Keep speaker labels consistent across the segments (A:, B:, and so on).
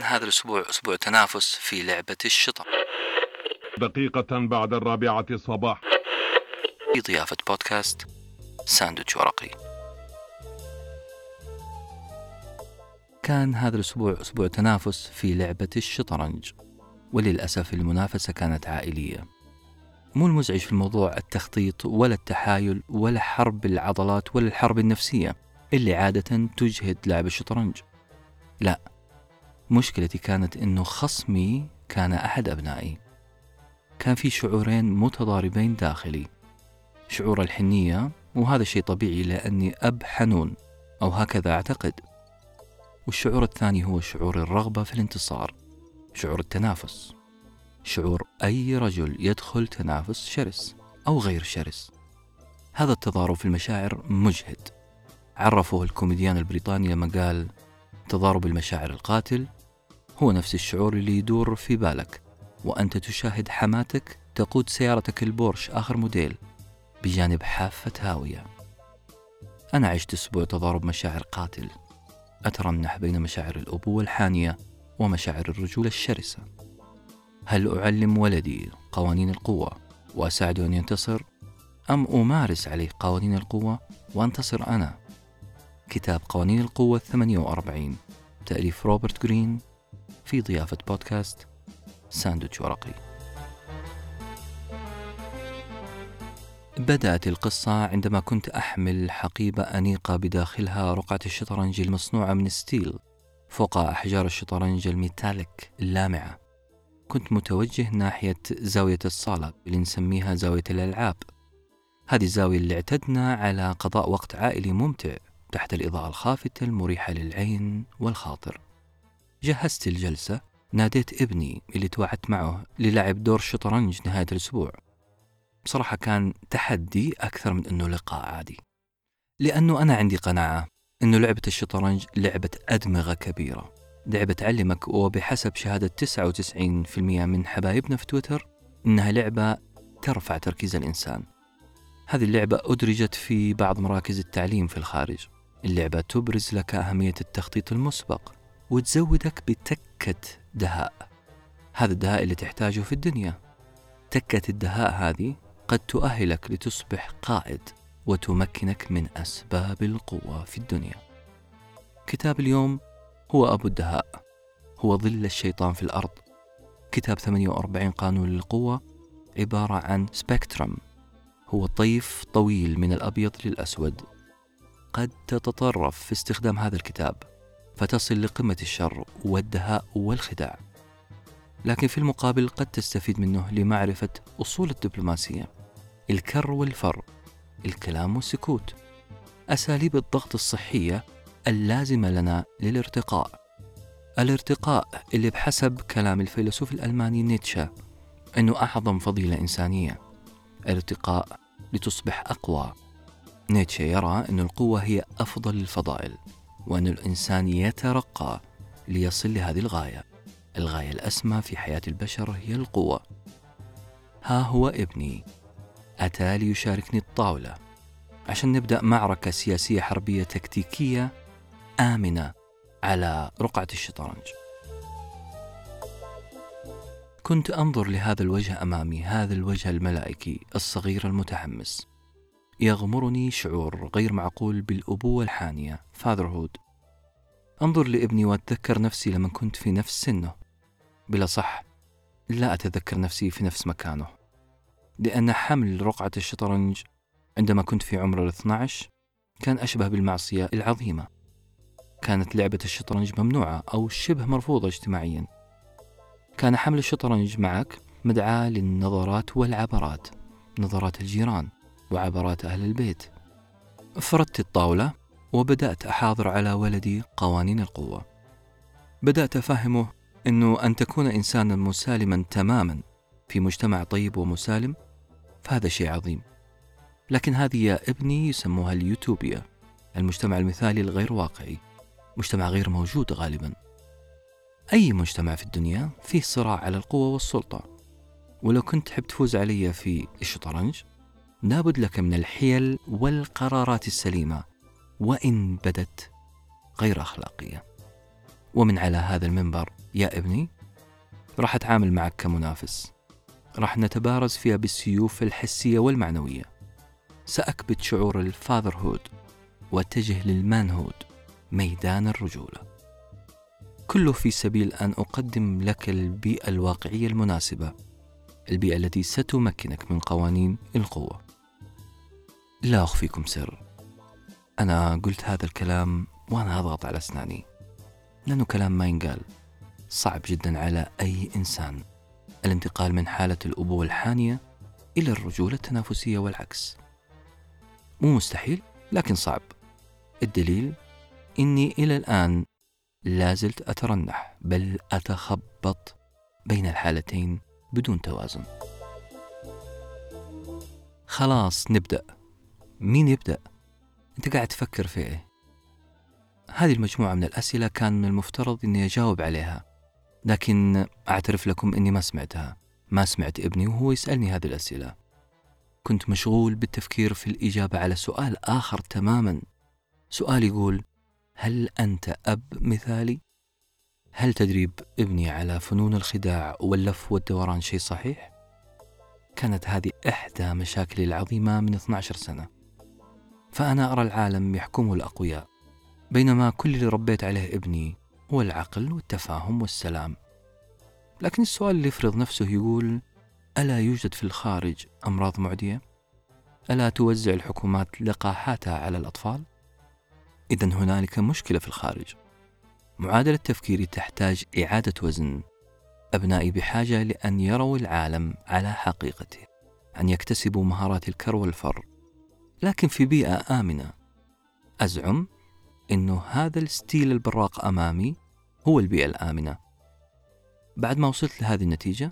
A: هذا الأسبوع أسبوع تنافس في لعبة الشطر
B: دقيقة بعد الرابعة صباح.
A: في ضيافة بودكاست ساندويتش ورقي. كان هذا الأسبوع أسبوع تنافس في لعبة الشطرنج وللأسف المنافسة كانت عائلية. مو المزعج في الموضوع التخطيط ولا التحايل ولا حرب العضلات ولا الحرب النفسية اللي عادة تجهد لاعب الشطرنج. لا مشكلتي كانت إنه خصمي كان أحد أبنائي. كان في شعورين متضاربين داخلي شعور الحنية وهذا شيء طبيعي لأني أب حنون أو هكذا أعتقد. والشعور الثاني هو شعور الرغبة في الانتصار شعور التنافس شعور أي رجل يدخل تنافس شرس أو غير شرس. هذا التضارب في المشاعر مجهد. عرفه الكوميديان البريطاني لما قال تضارب المشاعر القاتل هو نفس الشعور اللي يدور في بالك وأنت تشاهد حماتك تقود سيارتك البورش آخر موديل بجانب حافة هاوية. أنا عشت أسبوع تضارب مشاعر قاتل أترنح بين مشاعر الأبوة الحانية ومشاعر الرجولة الشرسة. هل أعلم ولدي قوانين القوة وأساعده أن ينتصر؟ أم أمارس عليه قوانين القوة وأنتصر أنا؟ كتاب قوانين القوة 48 تأليف روبرت جرين في ضيافة بودكاست ساندويتش ورقي. بدأت القصة عندما كنت أحمل حقيبة أنيقة بداخلها رقعة الشطرنج المصنوعة من steel فوق أحجار الشطرنج الميتاليك اللامعة. كنت متوجه ناحية زاوية الصالة اللي نسميها زاوية الألعاب. هذه الزاوية اللي اعتدنا على قضاء وقت عائلي ممتع تحت الإضاءة الخافتة المريحة للعين والخاطر. جهزت الجلسة ناديت ابني اللي توعدت معه للعب دور شطرنج نهاية الأسبوع. بصراحة كان تحدي أكثر من أنه لقاء عادي. لأنه أنا عندي قناعة أنه لعبة الشطرنج لعبة أدمغة كبيرة. لعبة تعلمك وبحسب شهادة 99% من حبايبنا في تويتر إنها لعبة ترفع تركيز الإنسان. هذه اللعبة أدرجت في بعض مراكز التعليم في الخارج. اللعبة تبرز لك أهمية التخطيط المسبق. وتزودك بتكة دهاء. هذا الدهاء اللي تحتاجه في الدنيا. تكة الدهاء هذه قد تؤهلك لتصبح قائد وتمكنك من أسباب القوة في الدنيا. كتاب اليوم هو أبو الدهاء هو ظل الشيطان في الأرض. كتاب 48 قانون للقوة عبارة عن سبكترم هو طيف طويل من الأبيض للأسود. قد تتطرف في استخدام هذا الكتاب. فتصل لقمة الشر والدهاء والخداع. لكن في المقابل قد تستفيد منه لمعرفة أصول الدبلوماسية. الكر والفر الكلام والسكوت. أساليب الضغط الصحية اللازمة لنا للارتقاء. الارتقاء اللي بحسب كلام الفيلسوف الألماني نيتشه أنه أعظم فضيلة إنسانية. الارتقاء لتصبح أقوى. نيتشه يرى أن القوة هي أفضل الفضائل. وأن الإنسان يترقى ليصل لهذه الغاية. الغاية الأسمى في حياة البشر هي القوة. ها هو ابني. أتى ليشاركني الطاولة. عشان نبدأ معركة سياسية حربية تكتيكية آمنة على رقعة الشطرنج. كنت أنظر لهذا الوجه أمامي هذا الوجه الملائكي الصغير المتحمس. يغمرني شعور غير معقول بالأبوة الحانية fatherhood. أنظر لابني وأتذكر نفسي لما كنت في نفس سنه. بلا صح لا أتذكر نفسي في نفس مكانه. لأن حمل رقعة الشطرنج عندما كنت في عمر ال 12 كان أشبه بالمعصية العظيمة. كانت لعبة الشطرنج ممنوعة أو شبه مرفوضة اجتماعيا. كان حمل الشطرنج معك مدعاة للنظرات والعبرات نظرات الجيران. وعبرات أهل البيت. فردت الطاولة وبدأت أحاضر على ولدي قوانين القوة. بدأت أفهمه أنه أن تكون إنسانا مسالما تماما في مجتمع طيب ومسالم فهذا شيء عظيم. لكن هذه يا ابني يسموها اليوتوبيا المجتمع المثالي الغير واقعي مجتمع غير موجود غالبا. أي مجتمع في الدنيا فيه صراع على القوة والسلطة. ولو كنت تحب تفوز علي في الشطرنج لابد لك من الحيل والقرارات السليمة وإن بدت غير أخلاقية. ومن على هذا المنبر يا ابني راح أتعامل معك كمنافس. راح نتبارز فيها بالسيوف الحسية والمعنوية. سأكبت شعور الفاذر هود واتجه للمان هود ميدان الرجولة. كله في سبيل أن أقدم لك البيئة الواقعية المناسبة البيئة التي ستمكنك من قوانين القوة. لا أخفيكم سر. أنا قلت هذا الكلام وأنا أضغط على أسناني لأنه كلام ما ينقال. صعب جدا على أي إنسان. الانتقال من حالة الأبوة الحانية إلى الرجولة التنافسية والعكس. مو مستحيل لكن صعب. الدليل إني إلى الآن لازلت أترنح بل أتخبط بين الحالتين بدون توازن. خلاص نبدأ. مين يبدأ؟ أنت قاعد تفكر في إيه؟ هذه المجموعة من الأسئلة كان من المفترض إني أجاوب عليها لكن أعترف لكم إني ما سمعتها ما سمعت ابني وهو يسألني هذه الأسئلة كنت مشغول بالتفكير في الإجابة على سؤال آخر تماما سؤال يقول هل أنت أب مثالي؟ هل تدريب ابني على فنون الخداع واللف والدوران شيء صحيح؟ كانت هذه إحدى مشاكلي العظيمة من 12 سنة فأنا أرى العالم يحكمه الأقوياء بينما كل اللي ربيت عليه ابني هو العقل والتفاهم والسلام لكن السؤال اللي يفرض نفسه يقول ألا يوجد في الخارج أمراض معدية؟ ألا توزع الحكومات لقاحاتها على الأطفال؟ إذا هنالك مشكلة في الخارج معادلة تفكيري تحتاج إعادة وزن أبنائي بحاجة لأن يروا العالم على حقيقته أن يكتسبوا مهارات الكر والفر لكن في بيئة آمنة. أزعم أنه هذا الستيل البراق أمامي هو البيئة الآمنة. بعد ما وصلت لهذه النتيجة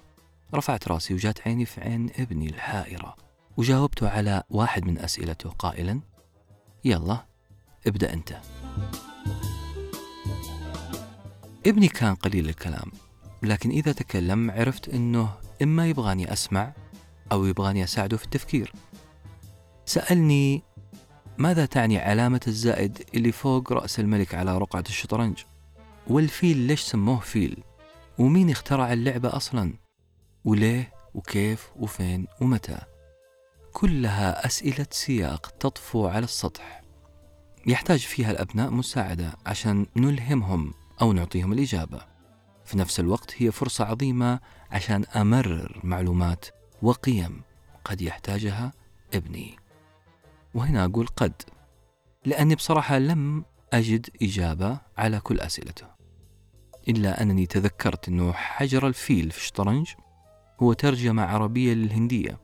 A: رفعت رأسي وجات عيني في عين ابني الحائرة وجاوبته على واحد من أسئلته قائلا يلا ابدأ أنت. ابني كان قليل الكلام لكن إذا تكلم عرفت أنه إما يبغاني أسمع أو يبغاني أساعده في التفكير. سألني ماذا تعني علامة الزائد اللي فوق رأس الملك على رقعة الشطرنج؟ والفيل ليش سموه فيل؟ ومين اخترع اللعبة أصلا؟ وليه؟ وكيف؟ وفين؟ ومتى؟ كلها أسئلة سياق تطفو على السطح. يحتاج فيها الأبناء مساعدة عشان نلهمهم أو نعطيهم الإجابة. في نفس الوقت هي فرصة عظيمة عشان أمرر معلومات وقيم قد يحتاجها ابني. وهنا أقول قد لأني بصراحة لم أجد إجابة على كل أسئلته إلا أنني تذكرت أنه حجر الفيل في الشطرنج هو ترجمة عربية للهندية.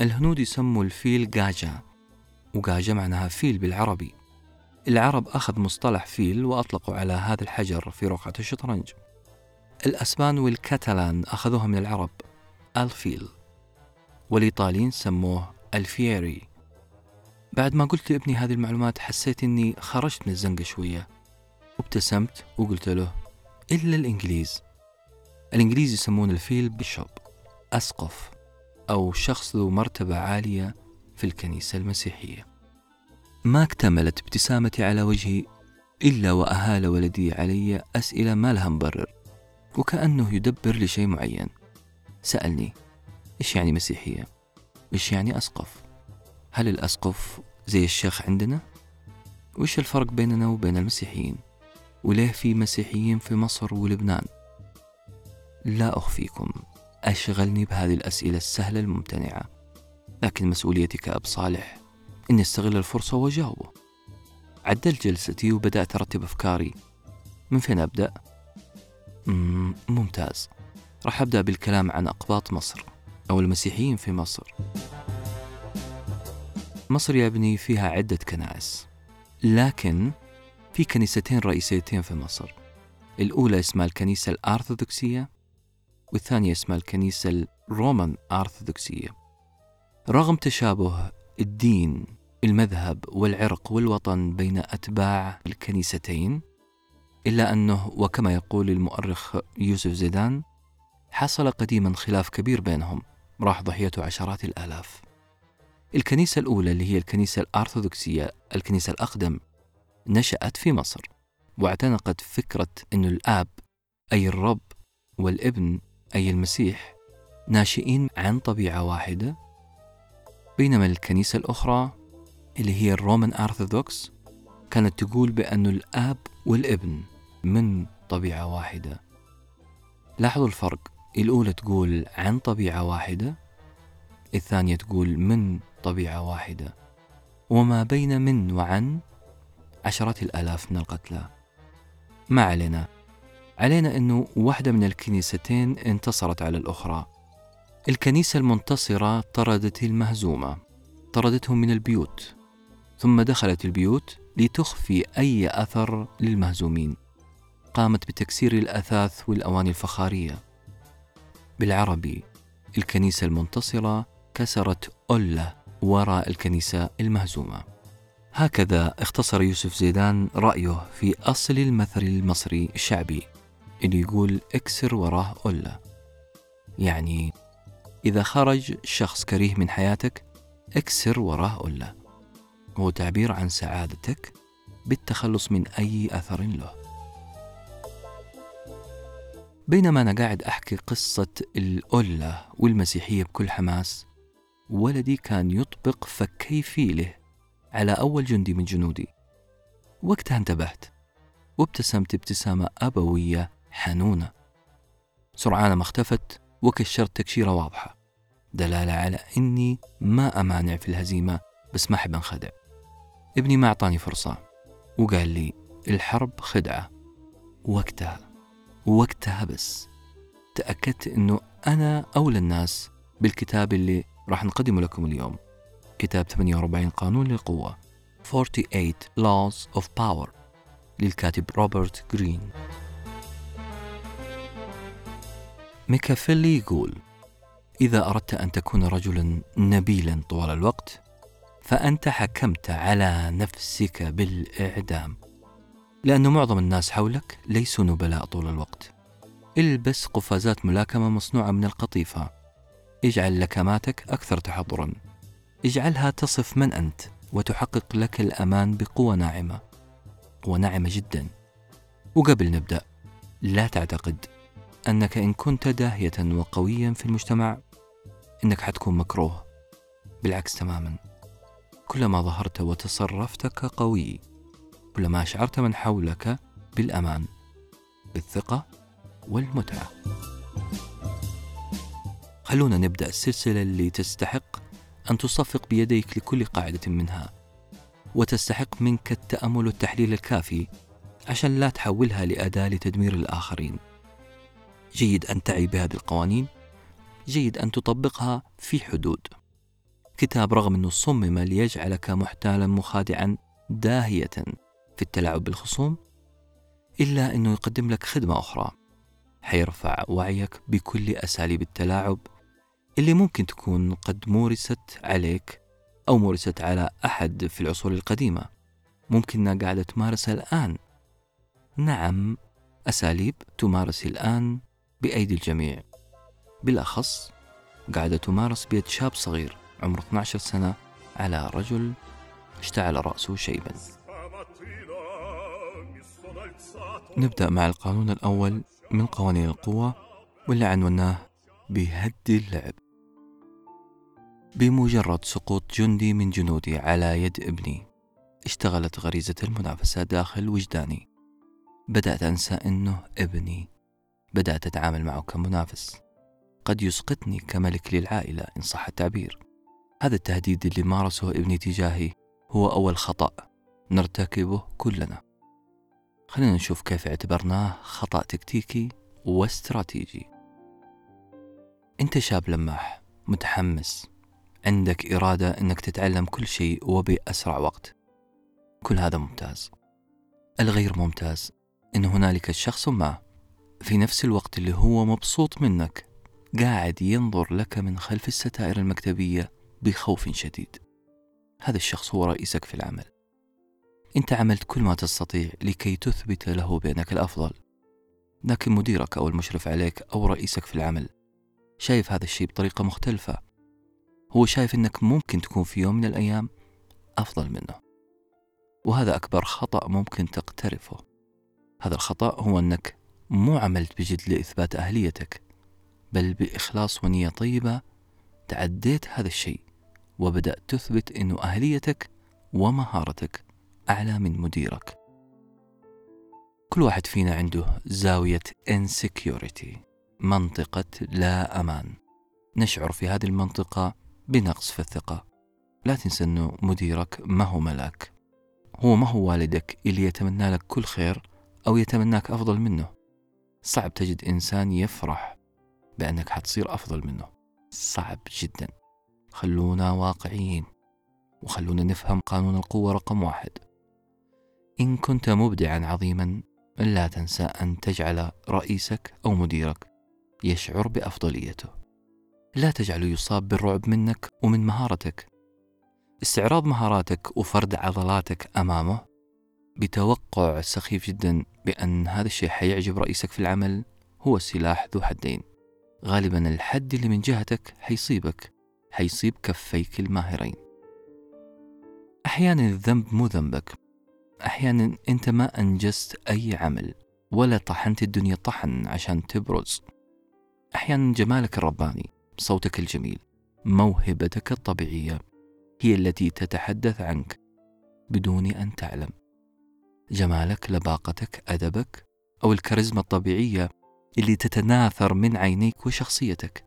A: الهنود يسموا الفيل جاجا وجاجا معناها فيل بالعربي. العرب أخذ مصطلح فيل وأطلقوا على هذا الحجر في رقعة الشطرنج. الأسبان والكاتالان أخذوها من العرب الفيل. والإيطاليين سموه الفييري. بعد ما قلت لابني هذه المعلومات حسيت إني خرجت من الزنقة شوية وابتسمت وقلت له إلا الإنجليز الإنجليز يسمون الفيل بيشوب أسقف أو شخص ذو مرتبة عالية في الكنيسة المسيحية ما اكتملت ابتسامتي على وجهي إلا وأهال ولدي علي أسئلة ما لها مبرر وكأنه يدبر لشيء معين سألني إيش يعني مسيحية؟ إيش يعني أسقف؟ هل الأسقف زي الشيخ عندنا؟ وإيش الفرق بيننا وبين المسيحيين؟ وليه في مسيحيين في مصر ولبنان؟ لا أخفيكم أشغلني بهذه الأسئلة السهلة الممتنعة لكن مسؤوليتي كأب صالح إني أستغل الفرصة وأجاوبه عدلت جلستي وبدأت أرتب أفكاري من فين أبدأ؟ مم ممتاز راح أبدأ بالكلام عن أقباط مصر أو المسيحيين في مصر مصر يا ابني فيها عدة كنائس لكن في كنيستين رئيسيتين في مصر. الأولى اسمها الكنيسة الأرثوذكسية والثانية اسمها الكنيسة الرومان أرثوذكسية. رغم تشابه الدين المذهب والعرق والوطن بين أتباع الكنيستين إلا أنه وكما يقول المؤرخ يوسف زيدان حصل قديما خلاف كبير بينهم راح ضحيته عشرات الآلاف. الكنيسة الأولى اللي هي الكنيسة الأرثوذكسية الكنيسة الأقدم نشأت في مصر واعتنقت فكرة أن الآب أي الرب والابن أي المسيح ناشئين عن طبيعة واحدة بينما الكنيسة الأخرى اللي هي الرومان أرثوذكس كانت تقول بأن الآب والابن من طبيعة واحدة. لاحظوا الفرق الأولى تقول عن طبيعة واحدة الثانية تقول من طبيعة واحدة. وما بين من وعن عشرات الآلاف من القتلى. ما علينا؟ علينا أنه واحدة من الكنيستين انتصرت على الأخرى. الكنيسة المنتصرة طردت المهزومة طردتهم من البيوت ثم دخلت البيوت لتخفي أي أثر للمهزومين. قامت بتكسير الأثاث والأواني الفخارية. بالعربي الكنيسة المنتصرة كسرت أولة وراء الكنيسة المهزومة. هكذا اختصر يوسف زيدان رأيه في أصل المثل المصري الشعبي اللي يقول اكسر وراه أولة يعني إذا خرج شخص كريه من حياتك اكسر وراه أولة هو تعبير عن سعادتك بالتخلص من أي أثر له. بينما أنا قاعد أحكي قصة الأولة والمسيحية بكل حماس ولدي كان يطبق فكي فيله على أول جندي من جنودي. وقتها انتبهت وابتسمت ابتسامة أبوية حنونة. سرعان ما اختفت وكشرت تكشيرة واضحة. دلالة على إني ما أمانع في الهزيمة بس ما أحب أنخدع. ابني ما أعطاني فرصة وقال لي الحرب خدعة. وقتها وقتها بس تأكدت أنه أنا أولى الناس بالكتاب اللي راح نقدمه لكم اليوم. كتاب 48 قانون للقوة. 48 Laws of Power. للكاتب روبرت جرين. ميكافيلي يقول إذا أردت أن تكون رجلا نبيلا طوال الوقت فأنت حكمت على نفسك بالإعدام. لأن معظم الناس حولك ليسوا نبلاء طول الوقت. البس قفازات ملاكمة مصنوعة من القطيفة. اجعل لكماتك أكثر تحضرا. اجعلها تصف من أنت وتحقق لك الأمان بقوة ناعمة قوة ناعمة جدا. وقبل نبدأ لا تعتقد أنك إن كنت داهية وقويا في المجتمع إنك حتكون مكروه. بالعكس تماما. كلما ظهرت وتصرفت كقوي كلما أشعرت من حولك بالأمان بالثقة والمتعة. خلونا نبدأ السلسلة اللي تستحق أن تصفق بيديك لكل قاعدة منها وتستحق منك التأمل والتحليل الكافي عشان لا تحولها لأداة لتدمير الآخرين. جيد أن تعي بهذه القوانين جيد أن تطبقها في حدود. كتاب رغم أنه صمم ليجعلك محتالا مخادعا داهية في التلاعب بالخصوم إلا أنه يقدم لك خدمة أخرى. حيرفع وعيك بكل أساليب التلاعب اللي ممكن تكون قد مورست عليك أو مورست على أحد في العصور القديمة. ممكنها قاعدة تمارسها الآن. نعم أساليب تمارس الآن بأيدي الجميع. بالأخص قاعدة تمارس بيد شاب صغير عمره 12 سنة على رجل اشتعل رأسه شيبا. نبدأ مع القانون الأول من قوانين القوة واللي عنوناه بهد اللعب. بمجرد سقوط جندي من جنودي على يد ابني. اشتغلت غريزة المنافسة داخل وجداني. بدأت أنسى أنه ابني. بدأت أتعامل معه كمنافس. قد يسقطني كملك للعائلة إن صح التعبير. هذا التهديد اللي مارسه ابني تجاهي هو أول خطأ نرتكبه كلنا. خلينا نشوف كيف اعتبرناه خطأ تكتيكي واستراتيجي. أنت شاب لماح متحمس عندك إرادة أنك تتعلم كل شيء وبأسرع وقت. كل هذا ممتاز. الغير ممتاز أن هنالك شخص ما في نفس الوقت اللي هو مبسوط منك قاعد ينظر لك من خلف الستائر المكتبية بخوف شديد. هذا الشخص هو رئيسك في العمل. أنت عملت كل ما تستطيع لكي تثبت له بأنك الأفضل. لكن مديرك أو المشرف عليك أو رئيسك في العمل شايف هذا الشيء بطريقة مختلفة. هو شايف إنك ممكن تكون في يوم من الأيام أفضل منه. وهذا أكبر خطأ ممكن تقترفه. هذا الخطأ هو إنك مو عملت بجد لإثبات أهليتك بل بإخلاص ونية طيبة تعديت هذا الشيء وبدأت تثبت أن أهليتك ومهارتك أعلى من مديرك. كل واحد فينا عنده زاوية insecurity منطقة لا أمان. نشعر في هذه المنطقة بنقص في الثقة. لا تنسى أنه مديرك ما هو ملاك. هو ما هو والدك اللي يتمنى لك كل خير أو يتمناك أفضل منه. صعب تجد إنسان يفرح بأنك حتصير أفضل منه. صعب جدا. خلونا واقعيين. وخلونا نفهم قانون القوة رقم واحد. إن كنت مبدعا عظيما لا تنسى أن تجعل رئيسك أو مديرك يشعر بأفضليته. لا تجعله يصاب بالرعب منك ومن مهارتك. استعراض مهاراتك وفرد عضلاتك أمامه بتوقع سخيف جدا بأن هذا الشيء حيعجب رئيسك في العمل هو سلاح ذو حدين. غالبا الحد اللي من جهتك حيصيبك حيصيب كفيك الماهرين. أحيانا الذنب مو ذنبك. أحيانا أنت ما أنجزت أي عمل ولا طحنت الدنيا طحن عشان تبرز. أحيانا جمالك الرباني. صوتك الجميل. موهبتك الطبيعية هي التي تتحدث عنك بدون أن تعلم. جمالك لباقتك أدبك أو الكاريزما الطبيعية اللي تتناثر من عينيك وشخصيتك.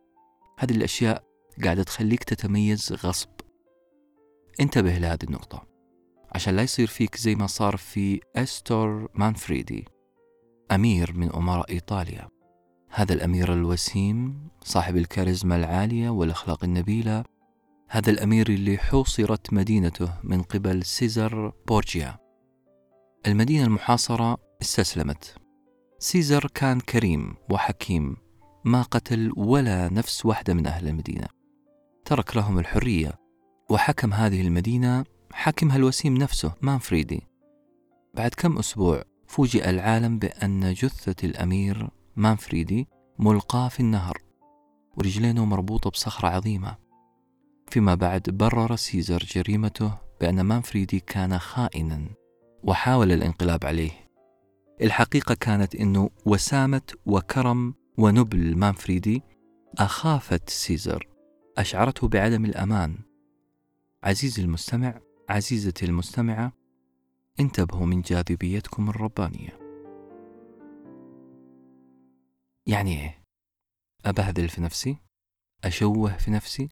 A: هذه الأشياء قاعدة تخليك تتميز غصب. انتبه لهذه النقطة عشان لا يصير فيك زي ما صار في أستور مانفريدي أمير من أمراء إيطاليا. هذا الأمير الوسيم صاحب الكاريزما العالية والأخلاق النبيلة هذا الأمير اللي حوصرت مدينته من قبل سيزر بورجيا. المدينة المحاصرة استسلمت. سيزر كان كريم وحكيم ما قتل ولا نفس واحدة من أهل المدينة. ترك لهم الحرية وحكم هذه المدينة حاكمها الوسيم نفسه مانفريدي. بعد كم أسبوع فوجئ العالم بأن جثة الأمير مانفريدي ملقاة في النهر ورجلينه مربوطة بصخرة عظيمة. فيما بعد برر سيزر جريمته بأن مانفريدي كان خائنا وحاول الانقلاب عليه. الحقيقة كانت أنه وسامة وكرم ونبل مانفريدي أخافت سيزر أشعرته بعدم الأمان. عزيزي المستمع عزيزتي المستمعة انتبهوا من جاذبيتكم الربانية. يعني إيه؟ أبهذل في نفسي؟ أشوه في نفسي؟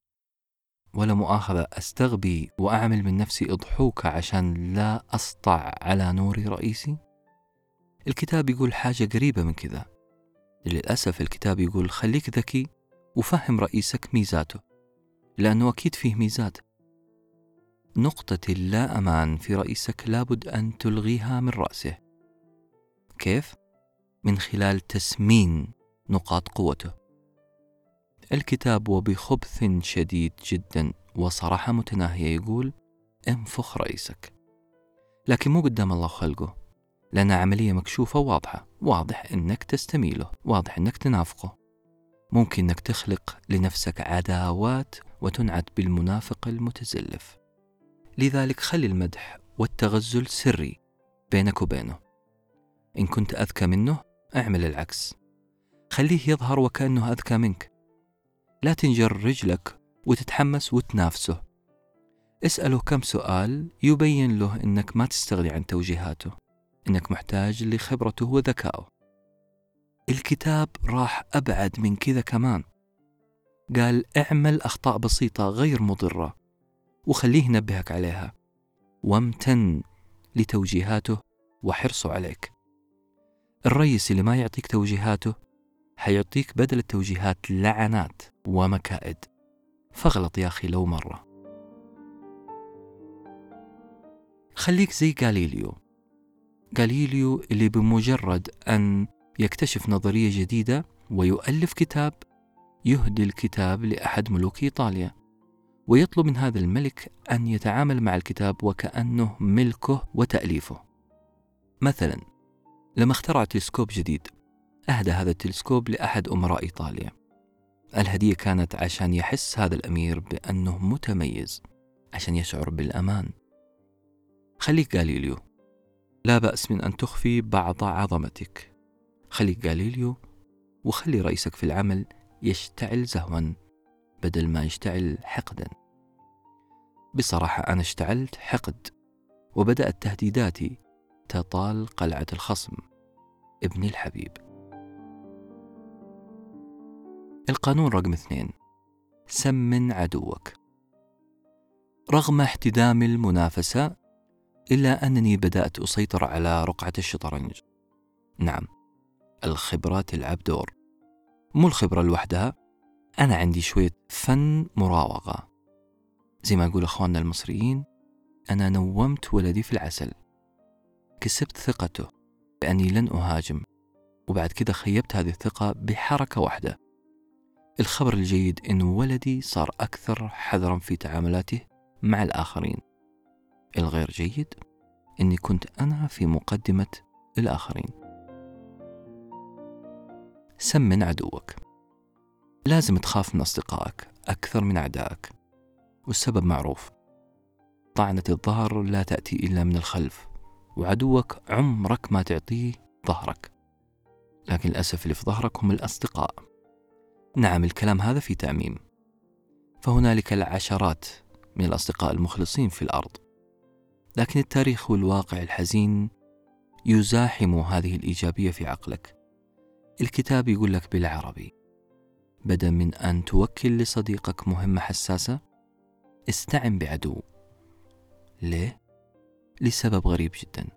A: ولا مؤاخذة أستغبي وأعمل من نفسي أضحوكة عشان لا أسطع على نور رئيسي؟ الكتاب يقول حاجة قريبة من كذا للأسف الكتاب يقول خليك ذكي وفهم رئيسك ميزاته لأنه أكيد فيه ميزات نقطة اللا أمان في رئيسك لابد أن تلغيها من رأسه كيف؟ من خلال تسمين نقاط قوته. الكتاب وبخبث شديد جدا وصراحة متناهية يقول انفخ رئيسك. لكن مو قدام الله خلقه. لأنها عملية مكشوفة وواضحة واضح أنك تستميله. واضح أنك تنافقه. ممكن أنك تخلق لنفسك عداوات وتنعت بالمنافق المتزلف. لذلك خلي المدح والتغزل سري بينك وبينه. إن كنت أذكى منه اعمل العكس. خليه يظهر وكأنه أذكى منك. لا تنجر رجلك وتتحمس وتنافسه. اسأله كم سؤال يبين له إنك ما تستغني عن توجيهاته إنك محتاج لخبرته وذكائه. الكتاب راح أبعد من كذا كمان. قال اعمل أخطاء بسيطة غير مضرة وخليه ينبهك عليها. وامتن لتوجيهاته وحرصه عليك. الرئيس اللي ما يعطيك توجيهاته حيعطيك بدل التوجيهات لعنات ومكائد. فاغلط يا أخي لو مرة. خليك زي غاليليو. غاليليو اللي بمجرد أن يكتشف نظرية جديدة ويؤلف كتاب يهدي الكتاب لأحد ملوك إيطاليا. ويطلب من هذا الملك أن يتعامل مع الكتاب وكأنه ملكه وتأليفه. مثلا لما اخترع تلسكوب جديد أهدى هذا التلسكوب لأحد أمراء إيطاليا. الهدية كانت عشان يحس هذا الأمير بأنه متميز عشان يشعر بالأمان. خليك غاليليو. لا بأس من أن تخفي بعض عظمتك. خليك جاليليو وخلي رئيسك في العمل يشتعل زهوا بدل ما يشتعل حقدا. بصراحة أنا اشتعلت حقد وبدأت تهديداتي تطال قلعة الخصم. ابني الحبيب. القانون رقم اثنين. سمن عدوك. رغم احتدام المنافسة إلا أنني بدأت أسيطر على رقعة الشطرنج. نعم الخبرة تلعب دور. مو الخبرة لوحدها أنا عندي شوية فن مراوغة. زي ما يقول أخواننا المصريين أنا نومت ولدي في العسل. كسبت ثقته بأني لن أهاجم وبعد كده خيبت هذه الثقة بحركة واحدة. الخبر الجيد أن ولدي صار أكثر حذرا في تعاملاته مع الآخرين. الغير جيد أني كنت أنا في مقدمة الآخرين. سمن عدوك. لازم تخاف من أصدقائك أكثر من أعدائك. والسبب معروف. طعنة الظهر لا تأتي إلا من الخلف وعدوك عمرك ما تعطيه ظهرك. لكن للأسف اللي في ظهرك هم الأصدقاء. نعم الكلام هذا في تعميم. فهنالك العشرات من الأصدقاء المخلصين في الأرض. لكن التاريخ والواقع الحزين يزاحم هذه الإيجابية في عقلك. الكتاب يقول لك بالعربي بدل من أن توكل لصديقك مهمة حساسة استعن بعدو. ليه؟ لسبب غريب جدا.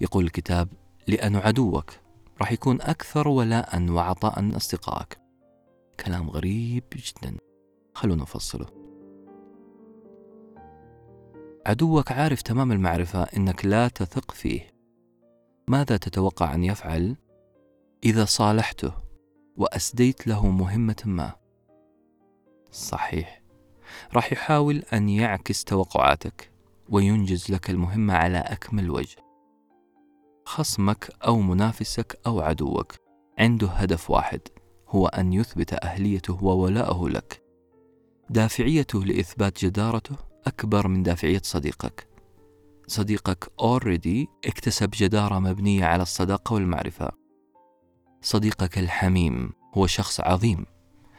A: يقول الكتاب لأن عدوك راح يكون أكثر ولاء وعطاء من أصدقائك. كلام غريب جدا. خلونا نفصله. عدوك عارف تمام المعرفة أنك لا تثق فيه. ماذا تتوقع أن يفعل؟ إذا صالحته وأسديت له مهمة ما. صحيح. راح يحاول أن يعكس توقعاتك وينجز لك المهمة على أكمل وجه. خصمك أو منافسك أو عدوك عنده هدف واحد. هو أن يثبت أهليته وولاءه لك. دافعيته لإثبات جدارته أكبر من دافعية صديقك. صديقك already اكتسب جدارة مبنية على الصداقة والمعرفة. صديقك الحميم هو شخص عظيم.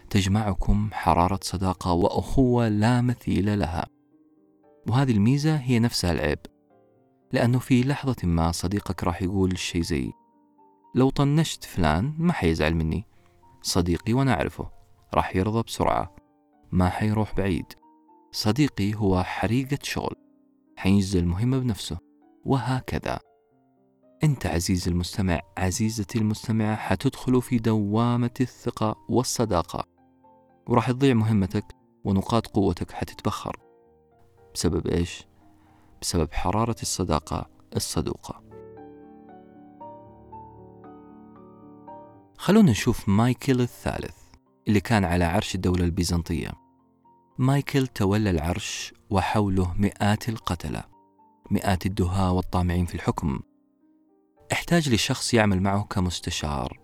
A: تجمعكم حرارة صداقة وأخوة لا مثيل لها. وهذه الميزة هي نفسها العيب. لأنه في لحظة ما صديقك راح يقول شيء زي لو طنشت فلان ما حيزعل مني. صديقي وأنا أعرفه راح يرضى بسرعة. ما حيروح بعيد. صديقي هو حريقة شغل. حينجز المهمة بنفسه. وهكذا. أنت عزيزي المستمع عزيزتي المستمعة حتدخل في دوامة الثقة والصداقة. وراح تضيع مهمتك ونقاط قوتك حتتبخر. بسبب إيش؟ بسبب حرارة الصداقة الصدوقة. خلونا نشوف مايكل الثالث اللي كان على عرش الدولة البيزنطية. مايكل تولى العرش وحوله مئات القتلة مئات الدهاة والطامعين في الحكم. احتاج لشخص يعمل معه كمستشار.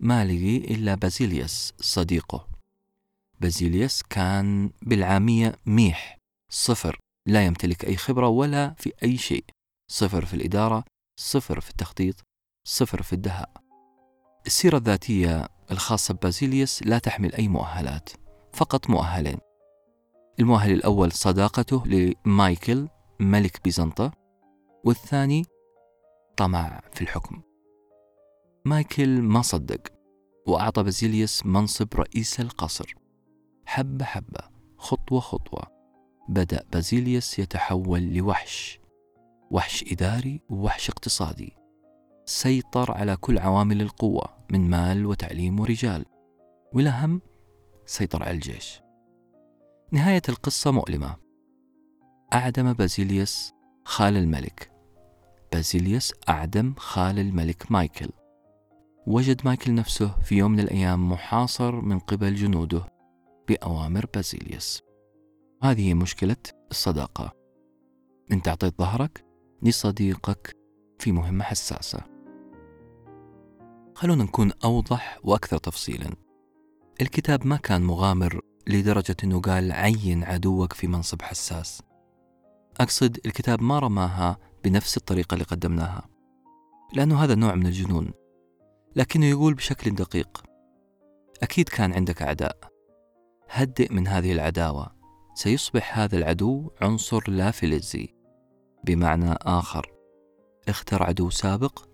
A: ما لقي إلا بازيليوس صديقه. بازيليوس كان بالعامية ميح صفر لا يمتلك أي خبرة ولا في أي شيء. صفر في الإدارة صفر في التخطيط صفر في الدهاء. السيرة الذاتية الخاصة ببازيليوس لا تحمل أي مؤهلات فقط مؤهلين. المؤهل الأول صداقته لمايكل ملك بيزنطة والثاني طمع في الحكم. مايكل ما صدق وأعطى بازيليوس منصب رئيس القصر. حبة حبة خطوة خطوة بدأ بازيليوس يتحول لوحش وحش إداري ووحش اقتصادي. سيطر على كل عوامل القوة من مال وتعليم ورجال. والأهم سيطر على الجيش. نهاية القصة مؤلمة. أعدم بازيليوس خال الملك. بازيليوس أعدم خال الملك مايكل. وجد مايكل نفسه في يوم من الأيام محاصر من قبل جنوده بأوامر بازيليوس. هذه مشكلة الصداقة. أنت أعطيت ظهرك لصديقك في مهمة حساسة. خلونا نكون أوضح وأكثر تفصيلا. الكتاب ما كان مغامر لدرجة أنه قال عين عدوك في منصب حساس. أقصد الكتاب ما رماها بنفس الطريقة اللي قدمناها لأنه هذا نوع من الجنون لكنه يقول بشكل دقيق أكيد كان عندك أعداء. هدئ من هذه العداوة. سيصبح هذا العدو عنصر لا فلزي بمعنى آخر اختر عدو سابق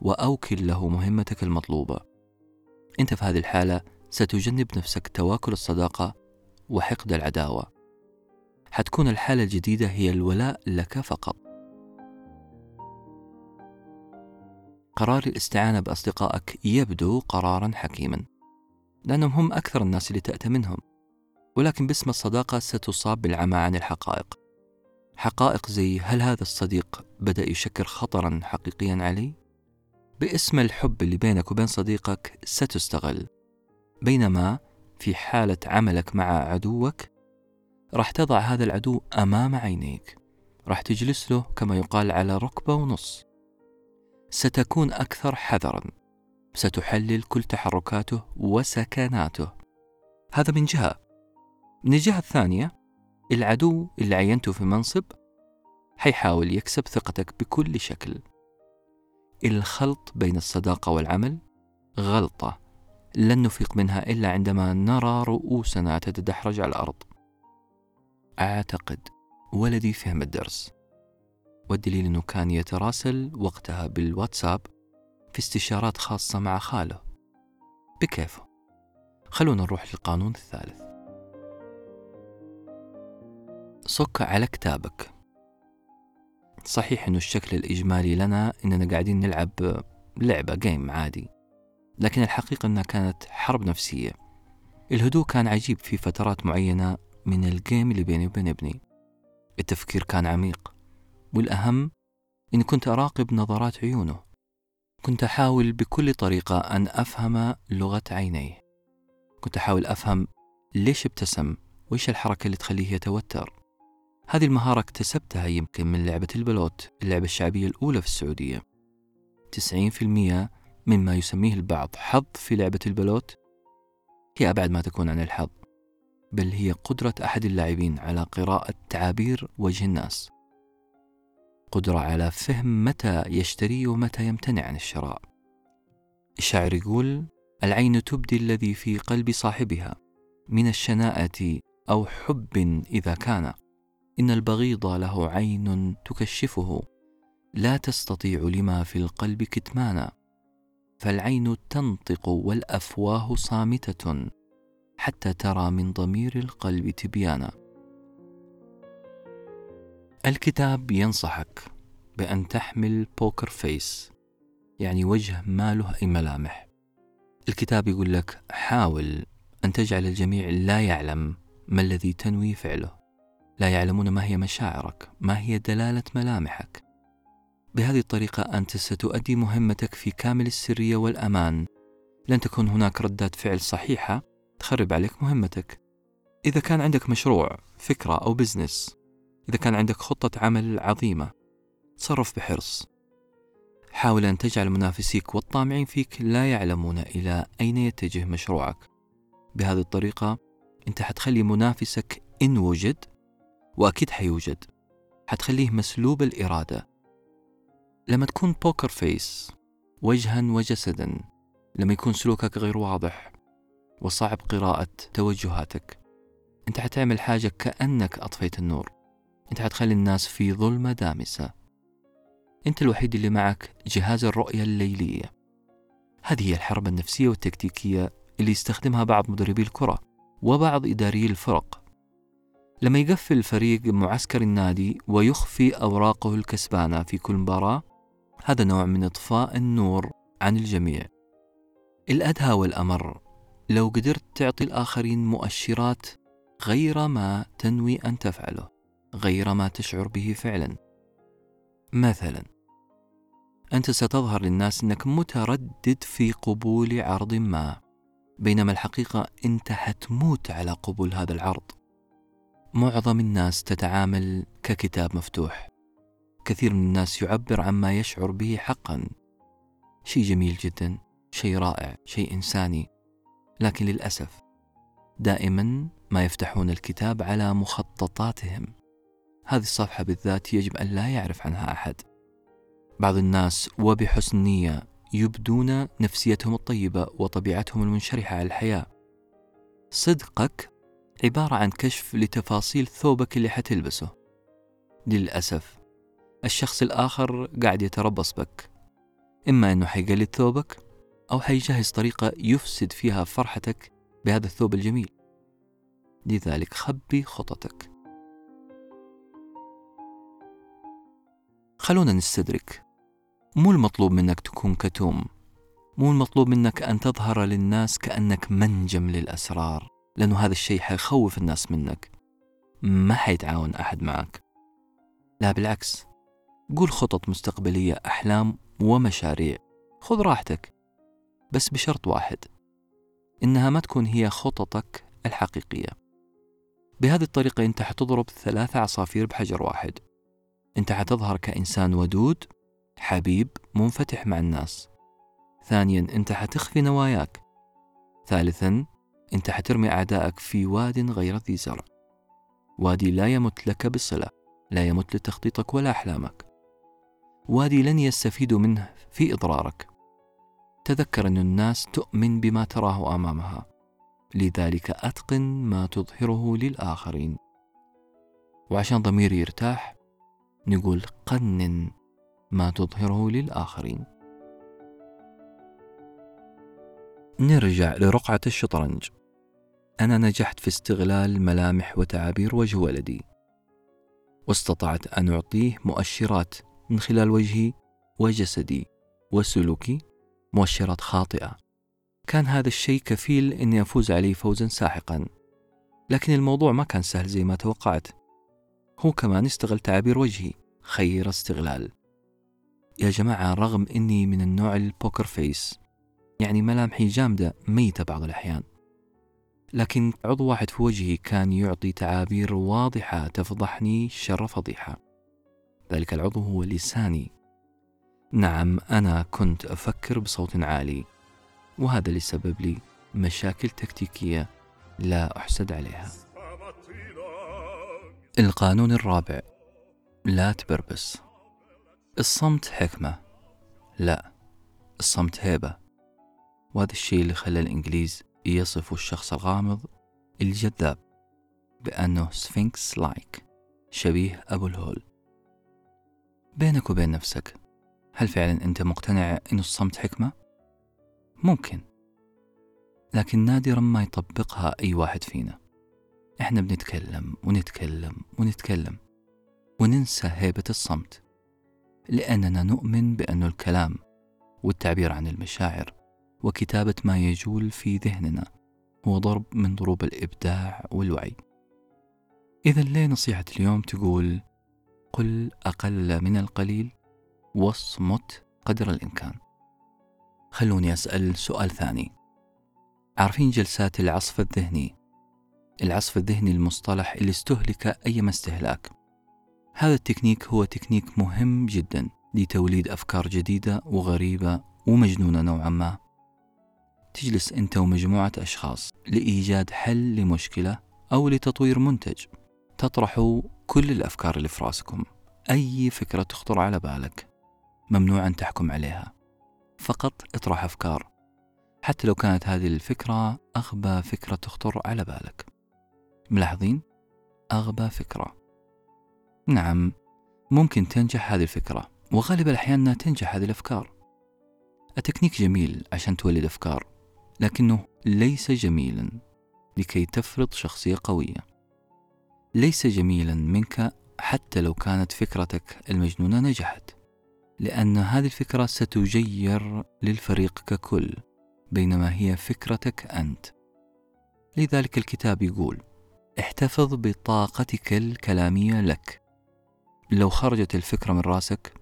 A: وأوكل له مهمتك المطلوبة. أنت في هذه الحالة ستجنب نفسك تواكل الصداقة وحقد العداوة. حتكون الحالة الجديدة هي الولاء لك فقط. قرار الاستعانة بأصدقائك يبدو قرارا حكيما لأنهم هم أكثر الناس اللي تأتمنهم ولكن باسم الصداقة ستصاب بالعمى عن الحقائق. حقائق زي هل هذا الصديق بدأ يشكل خطرا حقيقيا علي؟ باسم الحب اللي بينك وبين صديقك ستستغل. بينما في حالة عملك مع عدوك راح تضع هذا العدو أمام عينيك. راح تجلس له كما يقال على ركبة ونص. ستكون أكثر حذرا. ستحلل كل تحركاته وسكناته. هذا من جهة. من الجهة الثانية العدو اللي عينته في منصب حيحاول يكسب ثقتك بكل شكل. الخلط بين الصداقة والعمل؟ غلطة. لن نفيق منها إلا عندما نرى رؤوسنا تتدحرج على الأرض. أعتقد ولدي فهم الدرس. والدليل أنه كان يتراسل وقتها بالواتساب في استشارات خاصة مع خاله. بكيفه. خلونا نروح للقانون الثالث. صك على كتابك. صحيح إنه الشكل الإجمالي لنا إننا قاعدين نلعب لعبة جيم عادي لكن الحقيقة إنها كانت حرب نفسية. الهدوء كان عجيب في فترات معينة من الجيم اللي بيني وبين ابني. التفكير كان عميق والأهم إني كنت أراقب نظرات عيونه. كنت أحاول بكل طريقة أن أفهم لغة عينيه. كنت أحاول أفهم ليش ابتسم وإيش الحركة اللي تخليه يتوتر. هذه المهارة اكتسبتها يمكن من لعبة البلوت اللعبة الشعبية الأولى في السعودية. 90% مما يسميه البعض حظ في لعبة البلوت هي أبعد ما تكون عن الحظ بل هي قدرة أحد اللاعبين على قراءة تعابير وجه الناس. قدرة على فهم متى يشتري ومتى يمتنع عن الشراء. الشاعر يقول العين تبدي الذي في قلب صاحبها من الشناءة أو حب إذا كان إن البغيض له عين تكشفه لا تستطيع لما في القلب كتمانا. فالعين تنطق والأفواه صامتة حتى ترى من ضمير القلب تبيانا. الكتاب ينصحك بأن تحمل بوكر فيس يعني وجه ما له أي ملامح. الكتاب يقول لك حاول أن تجعل الجميع لا يعلم ما الذي تنوي فعله. لا يعلمون ما هي مشاعرك ما هي دلالة ملامحك. بهذه الطريقة أنت ستؤدي مهمتك في كامل السرية والأمان. لن تكون هناك ردات فعل صحيحة تخرب عليك مهمتك. إذا كان عندك مشروع فكرة أو بزنس إذا كان عندك خطة عمل عظيمة تصرف بحرص. حاول أن تجعل منافسيك والطامعين فيك لا يعلمون إلى أين يتجه مشروعك. بهذه الطريقة أنت حتخلي منافسك إن وجد وأكيد حيوجد. حتخليه مسلوب الإرادة. لما تكون بوكر فيس وجها وجسدا لما يكون سلوكك غير واضح وصعب قراءة توجهاتك أنت حتعمل حاجة كأنك أطفيت النور. أنت حتخلي الناس في ظلمة دامسة. أنت الوحيد اللي معك جهاز الرؤية الليلية هذه هي الحرب النفسية والتكتيكية اللي يستخدمها بعض مدربي الكرة وبعض إداري الفرق. لما يقفل الفريق معسكر النادي ويخفي أوراقه الكسبانة في كل مباراة هذا نوع من إطفاء النور عن الجميع. الأدهى والأمر لو قدرت تعطي الآخرين مؤشرات غير ما تنوي أن تفعله غير ما تشعر به فعلا. مثلا أنت ستظهر للناس أنك متردد في قبول عرض ما بينما الحقيقة أنت حتموت على قبول هذا العرض. معظم الناس تتعامل ككتاب مفتوح. كثير من الناس يعبر عما يشعر به حقا. شيء جميل جدا شيء رائع شيء إنساني. لكن للأسف دائما ما يفتحون الكتاب على مخططاتهم. هذه الصفحة بالذات يجب أن لا يعرف عنها أحد. بعض الناس وبحسن نية يبدون نفسيتهم الطيبة وطبيعتهم المنشرحة على الحياة. صدقك عبارة عن كشف لتفاصيل ثوبك اللي حتلبسه. للأسف الشخص الآخر قاعد يتربص بك. إما أنه حيقلد ثوبك أو حيجهز طريقة يفسد فيها فرحتك بهذا الثوب الجميل. لذلك خبي خططك. خلونا نستدرك. مو المطلوب منك تكون كتوم. مو المطلوب منك أن تظهر للناس كأنك منجم للأسرار. لأنه هذا الشيء حيخوف الناس منك. ما حيتعاون أحد معك. لا بالعكس. قول خطط مستقبلية أحلام ومشاريع. خذ راحتك. بس بشرط واحد إنها ما تكون هي خططك الحقيقية. بهذه الطريقة أنت حتضرب ثلاثة عصافير بحجر واحد. أنت حتظهر كإنسان ودود حبيب منفتح مع الناس. ثانيا أنت حتخفي نواياك. ثالثا أنت حترمي أعدائك في واد غير ذي زرع. وادي لا يمت لك بصلة لا يمت لتخطيطك ولا أحلامك. وادي لن يستفيدوا منه في إضرارك. تذكر أن الناس تؤمن بما تراه أمامها. لذلك أتقن ما تظهره للآخرين. وعشان ضميري يرتاح نقول قنن ما تظهره للآخرين. نرجع لرقعة الشطرنج. أنا نجحت في استغلال ملامح وتعابير وجه ولدي. واستطعت أن أعطيه مؤشرات من خلال وجهي وجسدي وسلوكي مؤشرات خاطئة. كان هذا الشيء كفيل أني أفوز عليه فوزا ساحقا. لكن الموضوع ما كان سهل زي ما توقعت. هو كمان استغل تعابير وجهي. خير استغلال. يا جماعة رغم أني من النوع البوكر فيس يعني ملامحي جامدة ميتة بعض الأحيان. لكن عضو واحد في وجهي كان يعطي تعابير واضحة تفضحني شر فضيحة. ذلك العضو هو لساني. نعم أنا كنت أفكر بصوت عالي وهذا اللي سبب لي مشاكل تكتيكية لا أحسد عليها. القانون الرابع. لا تبربس. الصمت حكمة. لا الصمت هيبة. وهذا الشيء اللي خلى الإنجليز يصفوا الشخص الغامض الجذاب بأنه sphinx-like شبيه أبو الهول. بينك وبين نفسك هل فعلا أنت مقتنع أنه الصمت حكمة؟ ممكن. لكن نادرا ما يطبقها أي واحد فينا. إحنا بنتكلم ونتكلم ونتكلم وننسى هيبة الصمت لأننا نؤمن بأن الكلام والتعبير عن المشاعر وكتابة ما يجول في ذهننا هو ضرب من ضروب الإبداع والوعي. إذا ليه نصيحة اليوم تقول قل أقل من القليل واصمت قدر الإمكان. خلوني أسأل سؤال ثاني. عارفين جلسات العصف الذهني؟ العصف الذهني المصطلح اللي استهلك أيما استهلاك. هذا التكنيك هو تكنيك مهم جدا لتوليد أفكار جديدة وغريبة ومجنونة نوعا ما. تجلس أنت ومجموعة أشخاص لإيجاد حل لمشكلة أو لتطوير منتج. تطرحوا كل الأفكار اللي في رأسكم. أي فكرة تخطر على بالك ممنوع أن تحكم عليها. فقط اطرح أفكار. حتى لو كانت هذه الفكرة أغبى فكرة تخطر على بالك. ملاحظين؟ أغبى فكرة. نعم ممكن تنجح هذه الفكرة وغالب الأحيان تنجح هذه الأفكار. التكنيك جميل عشان تولد أفكار. لكنه ليس جميلا لكي تفرض شخصية قوية. ليس جميلا منك حتى لو كانت فكرتك المجنونة نجحت لأن هذه الفكرة ستجير للفريق ككل بينما هي فكرتك أنت. لذلك الكتاب يقول احتفظ بطاقتك الكلامية لك. لو خرجت الفكرة من رأسك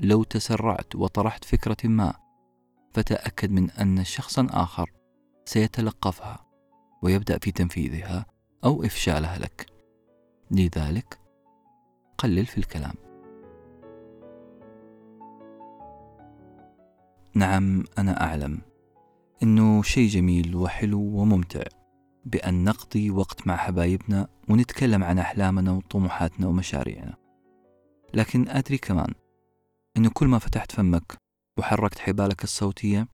A: لو تسرعت وطرحت فكرة ما فتأكد من أن شخصا آخر سيتلقفها ويبدأ في تنفيذها أو إفشالها لك. لذلك قلل في الكلام. نعم أنا أعلم إنه شيء جميل وحلو وممتع بأن نقضي وقت مع حبايبنا ونتكلم عن أحلامنا وطموحاتنا ومشاريعنا. لكن أدري كمان إنه كل ما فتحت فمك وحركت حبالك الصوتية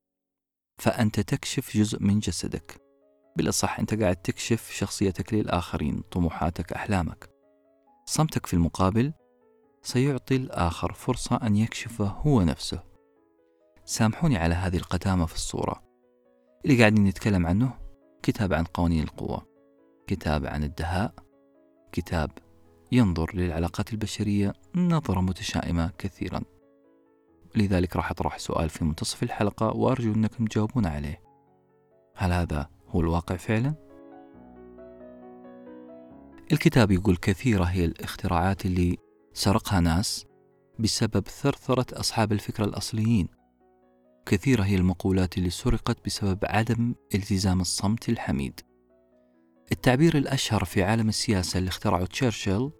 A: فأنت تكشف جزء من جسدك. بالأصح أنت قاعد تكشف شخصيتك للآخرين طموحاتك أحلامك. صمتك في المقابل سيعطي الآخر فرصة أن يكشفه هو نفسه. سامحوني على هذه القتامة في الصورة. اللي قاعدين نتكلم عنه كتاب عن قوانين القوة كتاب عن الدهاء كتاب ينظر للعلاقات البشرية نظرة متشائمة كثيرا. لذلك راح أطرح سؤال في منتصف الحلقة وأرجو أنكم تجاوبون عليه. هل هذا هو الواقع فعلا؟ الكتاب يقول كثيرة هي الاختراعات اللي سرقها ناس بسبب ثرثرة أصحاب الفكرة الأصليين. كثيرة هي المقولات اللي سرقت بسبب عدم التزام الصمت الحميد. التعبير الأشهر في عالم السياسة اللي اخترعه تشرشل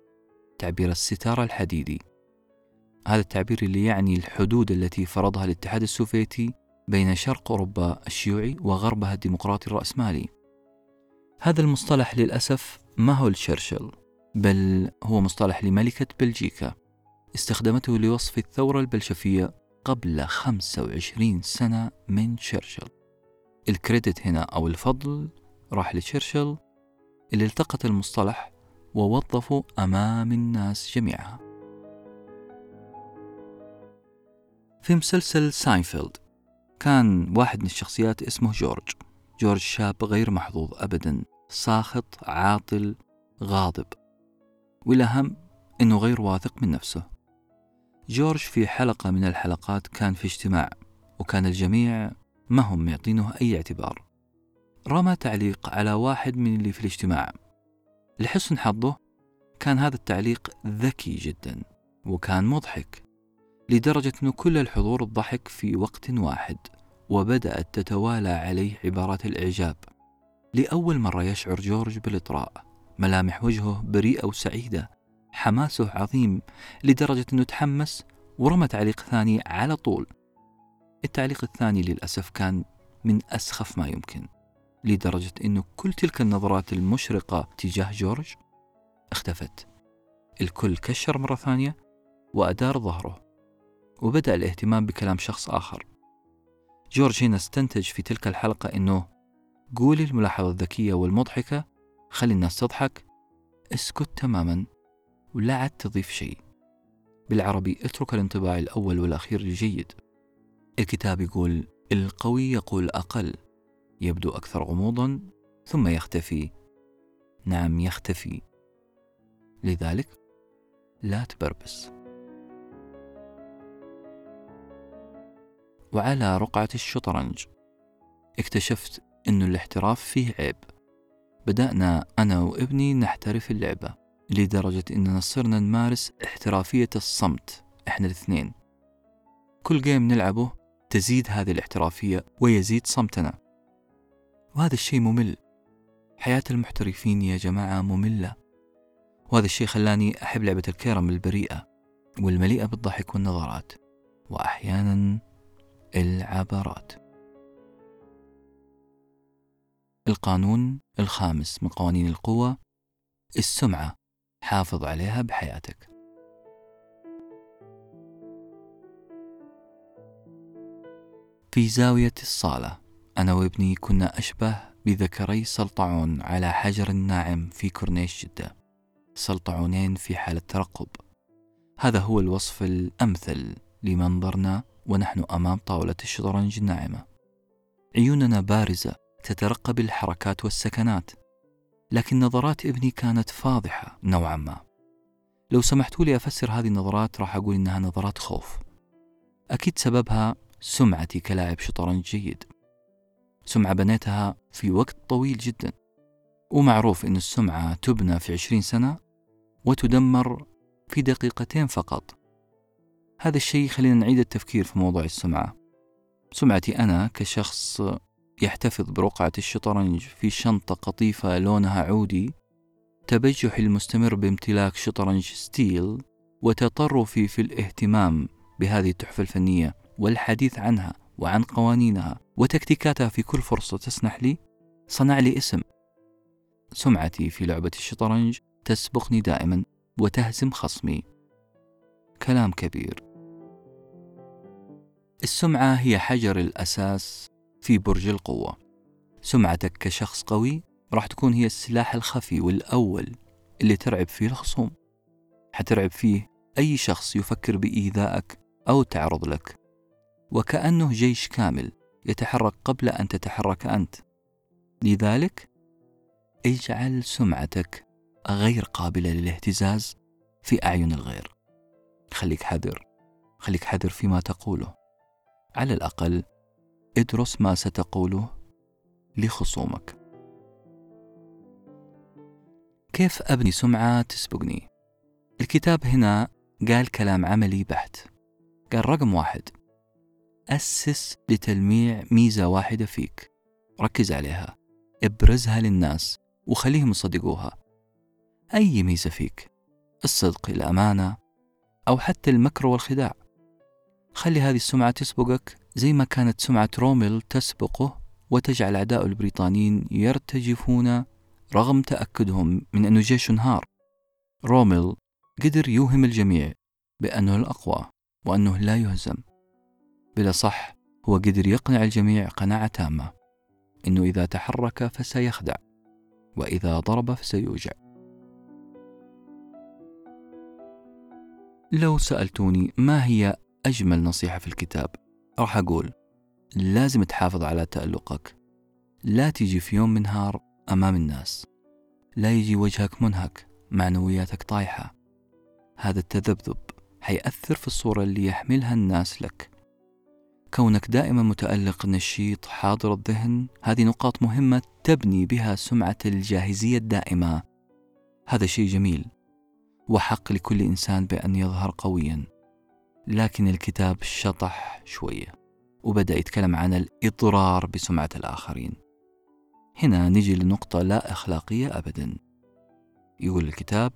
A: تعبير الستارة الحديدي. هذا التعبير اللي يعني الحدود التي فرضها الاتحاد السوفيتي بين شرق أوروبا الشيوعي وغربها الديمقراطي الرأسمالي هذا المصطلح للأسف ما هو لتشرشل بل هو مصطلح لملكة بلجيكا استخدمته لوصف الثورة البلشفية قبل 25 سنة من تشرشل الكريدت هنا أو الفضل راح لتشرشل اللي التقط المصطلح ووظفه أمام الناس جميعها. في مسلسل ساينفيلد. كان واحد من الشخصيات اسمه جورج. جورج شاب غير محظوظ أبدا ساخط عاطل غاضب. والأهم أنه غير واثق من نفسه. جورج في حلقة من الحلقات كان في اجتماع وكان الجميع ما هم معطينه أي اعتبار. رمى تعليق على واحد من اللي في الاجتماع. لحسن حظه كان هذا التعليق ذكي جدا وكان مضحك. لدرجة أن كل الحضور الضحك في وقت واحد وبدأت تتوالى عليه عبارات الإعجاب. لأول مرة يشعر جورج بالإطراء ملامح وجهه بريئة وسعيدة حماسه عظيم لدرجة أنه تحمس ورمى تعليق ثاني على طول. التعليق الثاني للأسف كان من أسخف ما يمكن لدرجة أنه كل تلك النظرات المشرقة تجاه جورج اختفت. الكل كشر مرة ثانية وأدار ظهره. وبدأ الاهتمام بكلام شخص آخر. جورج هنا استنتج في تلك الحلقة أنه قولي الملاحظة الذكية والمضحكة خلي الناس تضحك اسكت تماما ولا عاد تضيف شيء. بالعربي اترك الانطباع الأول والأخير الجيد الكتاب يقول القوي يقول أقل يبدو أكثر غموضا ثم يختفي. نعم يختفي. لذلك لا تبربس. وعلى رقعة الشطرنج. اكتشفت أن الاحتراف فيه عيب. بدأنا أنا وابني نحترف اللعبة لدرجة أننا صرنا نمارس احترافية الصمت إحنا الاثنين. كل جيم نلعبه تزيد هذه الاحترافية ويزيد صمتنا. وهذا الشيء ممل. حياة المحترفين يا جماعة مملة. وهذا الشيء خلاني أحب لعبة الكيرم البريئة والمليئة بالضحك والنظرات وأحيانا العبرات. القانون الخامس من قوانين القوة السمعة. حافظ عليها بحياتك. في زاوية الصالة أنا وابني كنا أشبه بذكري سلطعون على حجر ناعم في كورنيش جدة. سلطعونين في حالة ترقب. هذا هو الوصف الأمثل لمنظرنا ونحن أمام طاولة الشطرنج الناعمة. عيوننا بارزة تترقب الحركات والسكنات لكن نظرات ابني كانت فاضحة نوعا ما. لو سمحتوا لي أفسر هذه النظرات راح أقول إنها نظرات خوف. أكيد سببها سمعتي كلاعب شطرنج جيد. سمعة بنيتها في وقت طويل جدا. ومعروف أن السمعة تبنى في عشرين سنة وتدمر في دقيقتين فقط. هذا الشيء خلينا نعيد التفكير في موضوع السمعة. سمعتي أنا كشخص يحتفظ برقعة الشطرنج في شنطة قطيفة لونها عودي تبجحي المستمر بامتلاك شطرنج ستيل وتطرفي في الاهتمام بهذه التحفة الفنية والحديث عنها وعن قوانينها وتكتيكاتها في كل فرصة تسنح لي؟ صنع لي اسم. سمعتي في لعبة الشطرنج تسبقني دائما وتهزم خصمي. كلام كبير. السمعة هي حجر الأساس في برج القوة. سمعتك كشخص قوي راح تكون هي السلاح الخفي والأول اللي ترعب فيه الخصوم. حترعب فيه أي شخص يفكر بإيذائك أو تعرض لك. وكأنه جيش كامل يتحرك قبل أن تتحرك أنت. لذلك اجعل سمعتك غير قابلة للاهتزاز في أعين الغير. خليك حذر. خليك حذر فيما تقوله. على الأقل ادرس ما ستقوله لخصومك. كيف أبني سمعة تسبقني؟ الكتاب هنا قال كلام عملي بحت. قال رقم واحد أسس لتلميع ميزة واحدة فيك. ركز عليها. ابرزها للناس وخليهم يصدقوها. أي ميزة فيك؟ الصدق الأمانة أو حتى المكر والخداع. خلي هذه السمعة تسبقك زي ما كانت سمعة روميل تسبقه وتجعل أعداء البريطانيين يرتجفون رغم تأكدهم من أنه جيش انهار روميل قدر يوهم الجميع بأنه الأقوى وأنه لا يهزم. بلا صح هو قدر يقنع الجميع قناعة تامة. أنه إذا تحرك فسيخدع وإذا ضرب فسيوجع. لو سألتوني ما هي أجمل نصيحة في الكتاب. راح أقول لازم تحافظ على تألقك. لا تيجي في يوم من نهار أمام الناس. لا يجي وجهك منهك معنوياتك طايحة. هذا التذبذب حيأثر في الصورة اللي يحملها الناس لك. كونك دائما متألق نشيط حاضر الذهن هذه نقاط مهمة تبني بها سمعة الجاهزية الدائمة. هذا شيء جميل وحق لكل إنسان بأن يظهر قويا. لكن الكتاب شطح شوية وبدأ يتكلم عن الإضرار بسمعة الآخرين. هنا نجي لنقطة لا أخلاقية أبدا. يقول الكتاب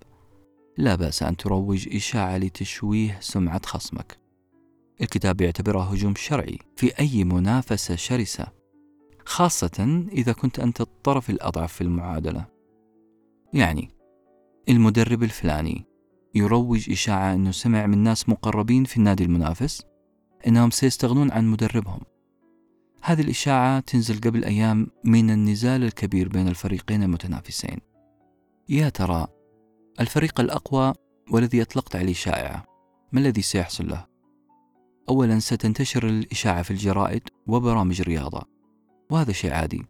A: لا بأس أن تروج إشاعة لتشويه سمعة خصمك. الكتاب يعتبرها هجوم شرعي في أي منافسة شرسة خاصة إذا كنت أنت الطرف الأضعف في المعادلة. يعني المدرب الفلاني يروج إشاعة أنه سمع من ناس مقربين في النادي المنافس أنهم سيستغنون عن مدربهم. هذه الإشاعة تنزل قبل أيام من النزال الكبير بين الفريقين المتنافسين. يا ترى الفريق الأقوى والذي أطلقت عليه شائعة ما الذي سيحصل له؟ أولا ستنتشر الإشاعة في الجرائد وبرامج الرياضة وهذا شيء عادي.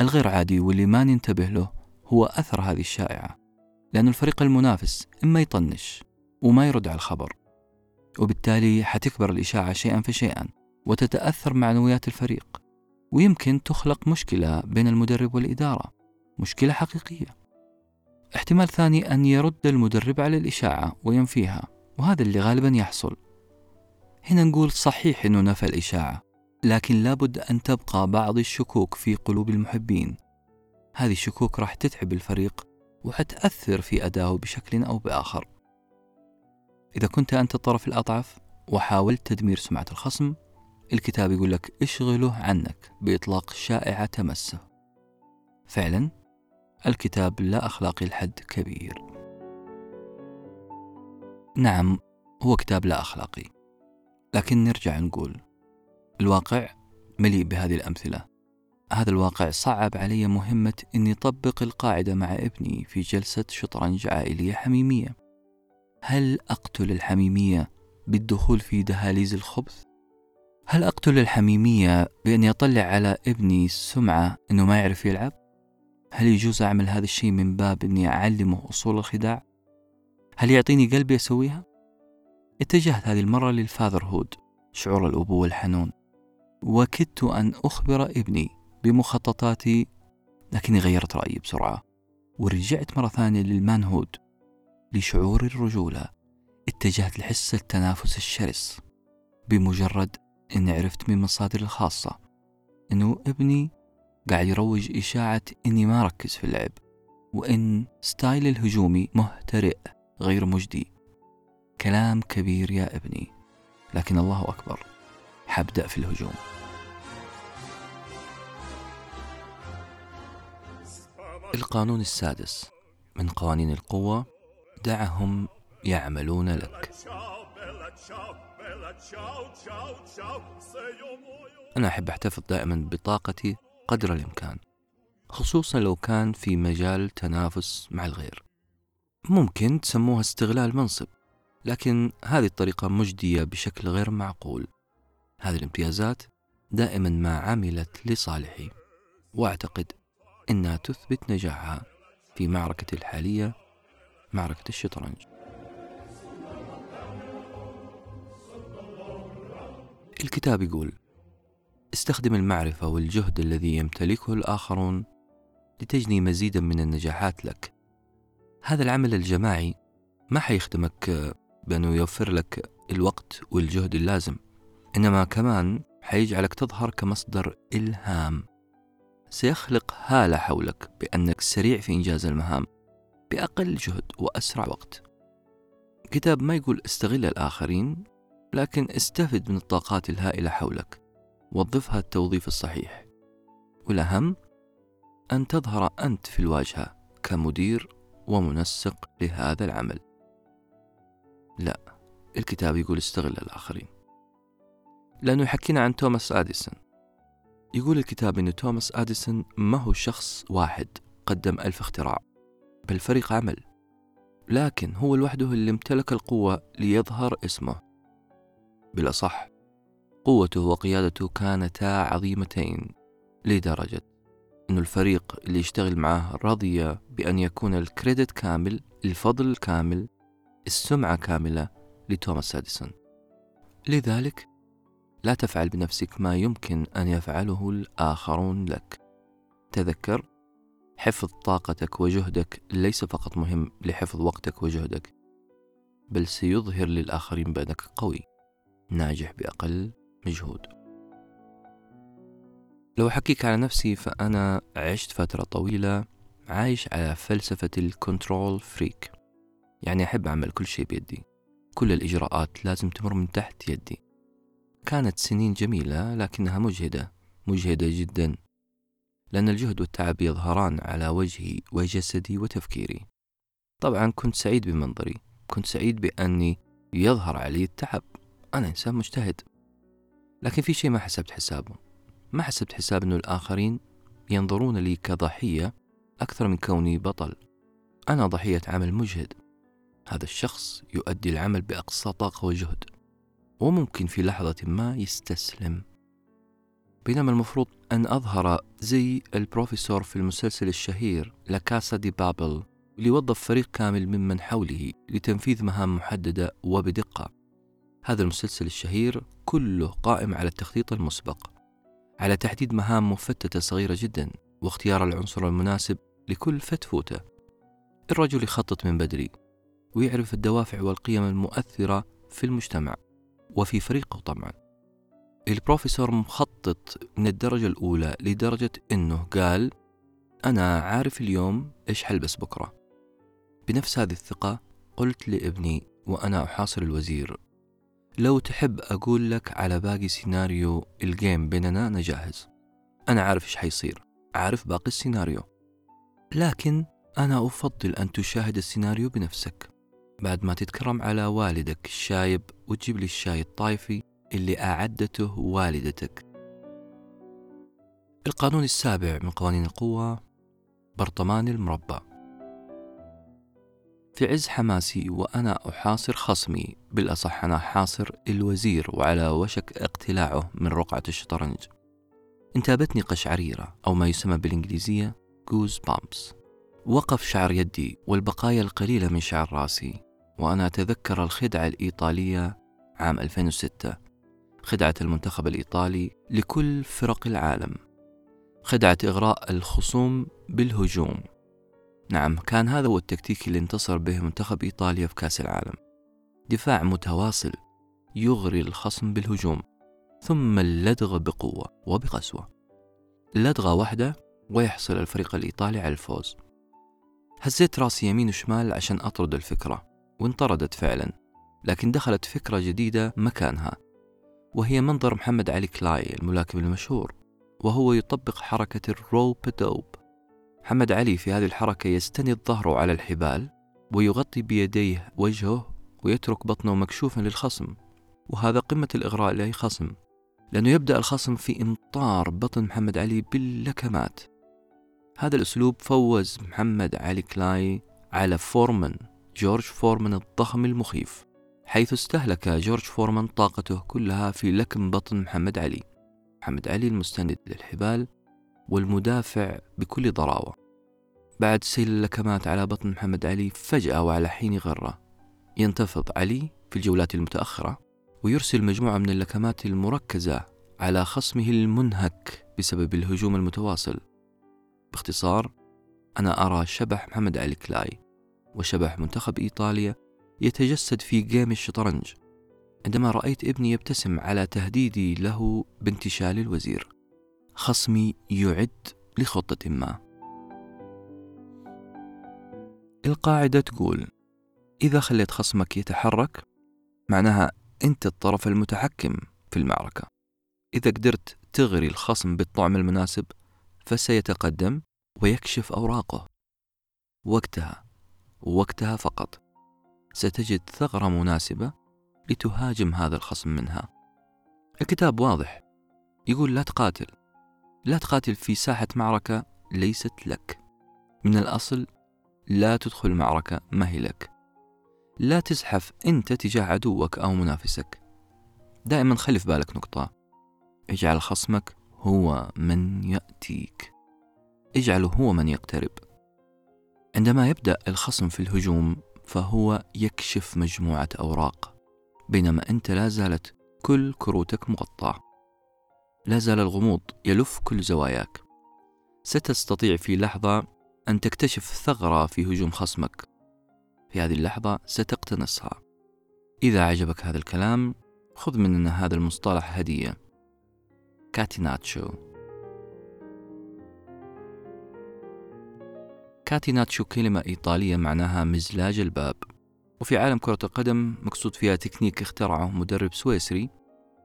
A: الغير عادي واللي ما ننتبه له هو أثر هذه الشائعة. لأن الفريق المنافس إما يطنش وما يرد على الخبر وبالتالي حتكبر الإشاعة شيئا فشيئا وتتأثر معنويات الفريق ويمكن تخلق مشكلة بين المدرب والإدارة مشكلة حقيقية. احتمال ثاني أن يرد المدرب على الإشاعة وينفيها وهذا اللي غالبا يحصل. هنا نقول صحيح أنه نفى الإشاعة لكن لابد أن تبقى بعض الشكوك في قلوب المحبين. هذه الشكوك راح تتعب الفريق وحتأثر في أدائه بشكل أو بآخر. إذا كنت أنت الطرف الأضعف وحاولت تدمير سمعة الخصم الكتاب يقول لك اشغله عنك بإطلاق شائعة تمسه. فعلا الكتاب لا أخلاقي لحد كبير. نعم هو كتاب لا أخلاقي. لكن نرجع نقول الواقع مليء بهذه الأمثلة. هذا الواقع صعب علي مهمة أني أطبق القاعدة مع ابني في جلسة شطرنج عائلية حميمية هل أقتل الحميمية بالدخول في دهاليز الخبث؟ هل أقتل الحميمية بأني أطلع على ابني السمعة أنه ما يعرف يلعب؟ هل يجوز أعمل هذا الشيء من باب أني أعلمه أصول الخداع؟ هل يعطيني قلبي أسويها؟ اتجهت هذه المرة للفاذر هود شعور الأبوة الحنون وكدت أن أخبر ابني بمخططاتي لكني غيرت رأيي بسرعة ورجعت مرة ثانية للمان هود لشعور الرجولة اتجهت لحس التنافس الشرس بمجرد أني عرفت من مصادري الخاصة أنه ابني قاعد يروج إشاعة أني ما ركز في اللعب وأن ستايل الهجومي مهترئ غير مجدي. كلام كبير يا ابني لكن الله أكبر حبدأ في الهجوم. القانون السادس من قوانين القوة دعهم يعملون لك. أنا أحب أحتفظ دائما بطاقتي قدر الإمكان خصوصا لو كان في مجال تنافس مع الغير. ممكن تسموها استغلال منصب لكن هذه الطريقة مجدية بشكل غير معقول. هذه الامتيازات دائما ما عملت لصالحي وأعتقد إنها تثبت نجاحها في معركتي الحالية معركة الشطرنج. الكتاب يقول استخدم المعرفة والجهد الذي يمتلكه الآخرون لتجني مزيدا من النجاحات لك. هذا العمل الجماعي ما حيخدمك بأنه يوفر لك الوقت والجهد اللازم إنما كمان حيجعلك تظهر كمصدر إلهام. سيخلق هالة حولك بأنك سريع في إنجاز المهام بأقل جهد وأسرع وقت. كتاب ما يقول استغل الآخرين لكن استفد من الطاقات الهائلة حولك. وظفها التوظيف الصحيح. والأهم أن تظهر أنت في الواجهة كمدير ومنسق لهذا العمل. لا الكتاب يقول استغل الآخرين. لأنه يحكينا عن توماس أديسون. يقول الكتاب أن توماس أديسون ما هو شخص واحد قدم ألف اختراع بل فريق عمل لكن هو لوحده اللي امتلك القوة ليظهر اسمه. بالأصح قوته وقيادته كانتا عظيمتين لدرجة أن الفريق اللي يشتغل معه رضي بأن يكون الكريدت كامل الفضل الكامل السمعة كاملة لتوماس أديسون. لذلك لا تفعل بنفسك ما يمكن أن يفعله الآخرون لك. تذكر حفظ طاقتك وجهدك ليس فقط مهم لحفظ وقتك وجهدك بل سيظهر للآخرين بأنك قوي ناجح بأقل مجهود. لو أحكيك على نفسي فأنا عشت فترة طويلة عايش على فلسفة ال control freak. يعني أحب أعمل كل شيء بيدي. كل الإجراءات لازم تمر من تحت يدي. كانت سنين جميلة لكنها مجهدة مجهدة جدا لأن الجهد والتعب يظهران على وجهي وجسدي وتفكيري. طبعا كنت سعيد بمنظري كنت سعيد بأني يظهر علي التعب. أنا إنسان مجتهد. لكن في شيء ما حسبت حسابه. ما حسبت حساب أنه الآخرين ينظرون لي كضحية أكثر من كوني بطل. أنا ضحية عمل مجهد. هذا الشخص يؤدي العمل بأقصى طاقة وجهد. وممكن في لحظة ما يستسلم. بينما المفروض أن أظهر زي البروفيسور في المسلسل الشهير لاكاسا دي بابل ليوظف فريق كامل ممن حوله لتنفيذ مهام محددة وبدقة. هذا المسلسل الشهير كله قائم على التخطيط المسبق على تحديد مهام مفتتة صغيرة جدا واختيار العنصر المناسب لكل فتفوتة. الرجل يخطط من بدري ويعرف الدوافع والقيم المؤثرة في المجتمع. وفي فريقه طبعا. البروفيسور مخطط من الدرجة الأولى لدرجة أنه قال أنا عارف اليوم إيش حلبس بكرة. بنفس هذه الثقة قلت لابني وأنا أحاصر الوزير لو تحب أقول لك على باقي سيناريو الجيم بيننا أنا جاهز. أنا عارف إيش حيصير عارف باقي السيناريو. لكن أنا أفضل أن تشاهد السيناريو بنفسك. بعد ما تتكرم على والدك الشايب وتجيب لي الشاي الطايفي اللي أعدته والدتك. القانون السابع من قوانين القوة برطمان المربع في عز حماسي وأنا أحاصر خصمي بالأصح أنا حاصر الوزير وعلى وشك اقتلاعه من رقعة الشطرنج. انتابتني قشعريرة أو ما يسمى بالإنجليزية جوز بامبس وقف شعر يدي والبقايا القليلة من شعر راسي. وأنا أتذكر الخدعة الإيطالية عام 2006 خدعة المنتخب الإيطالي لكل فرق العالم. خدعة إغراء الخصوم بالهجوم. نعم كان هذا هو التكتيك اللي انتصر به منتخب إيطاليا في كأس العالم. دفاع متواصل يغري الخصم بالهجوم ثم اللدغ بقوة وبقسوة. لدغة واحدة ويحصل الفريق الإيطالي على الفوز. هزيت راسي يمين وشمال عشان أطرد الفكرة. وانطردت فعلا لكن دخلت فكرة جديدة مكانها وهي منظر محمد علي كلاي الملاكم المشهور وهو يطبق حركة الروب دوب. محمد علي في هذه الحركة يستند ظهره على الحبال ويغطي بيديه وجهه ويترك بطنه مكشوفا للخصم وهذا قمة الإغراء لأي خصم لأنه يبدأ الخصم في إمطار بطن محمد علي باللكمات. هذا الأسلوب فوز محمد علي كلاي على فورمان جورج فورمان الضخم المخيف حيث استهلك جورج فورمان طاقته كلها في لكم بطن محمد علي. محمد علي المستند للحبال والمدافع بكل ضراوة. بعد سيل اللكمات على بطن محمد علي فجأة وعلى حين غرة ينتفض علي في الجولات المتأخرة ويرسل مجموعة من اللكمات المركزة على خصمه المنهك بسبب الهجوم المتواصل. باختصار أنا أرى شبح محمد علي كلاي. وشبح منتخب إيطاليا يتجسد في game الشطرنج عندما رأيت ابني يبتسم على تهديدي له بانتشال الوزير. خصمي يعد لخطة ما. القاعدة تقول إذا خليت خصمك يتحرك معناها أنت الطرف المتحكم في المعركة. إذا قدرت تغري الخصم بالطعم المناسب فسيتقدم ويكشف أوراقه. وقتها وقتها فقط. ستجد ثغرة مناسبة لتهاجم هذا الخصم منها. الكتاب واضح. يقول لا تقاتل. لا تقاتل في ساحة معركة ليست لك. من الأصل لا تدخل معركة ما هي لك. لا تزحف أنت تجاه عدوك أو منافسك. دائما خلي في بالك نقطة. اجعل خصمك هو من يأتيك. اجعله هو من يقترب. عندما يبدأ الخصم في الهجوم فهو يكشف مجموعة أوراق بينما أنت لا زالت كل كروتك مغطاة لا زال الغموض يلف كل زواياك. ستستطيع في لحظة أن تكتشف ثغرة في هجوم خصمك. في هذه اللحظة ستقتنصها. إذا عجبك هذا الكلام خذ مننا هذا المصطلح هدية. catenaccio. catenaccio كلمة إيطالية معناها مزلاج الباب. وفي عالم كرة القدم مقصود فيها تكنيك اخترعه مدرب سويسري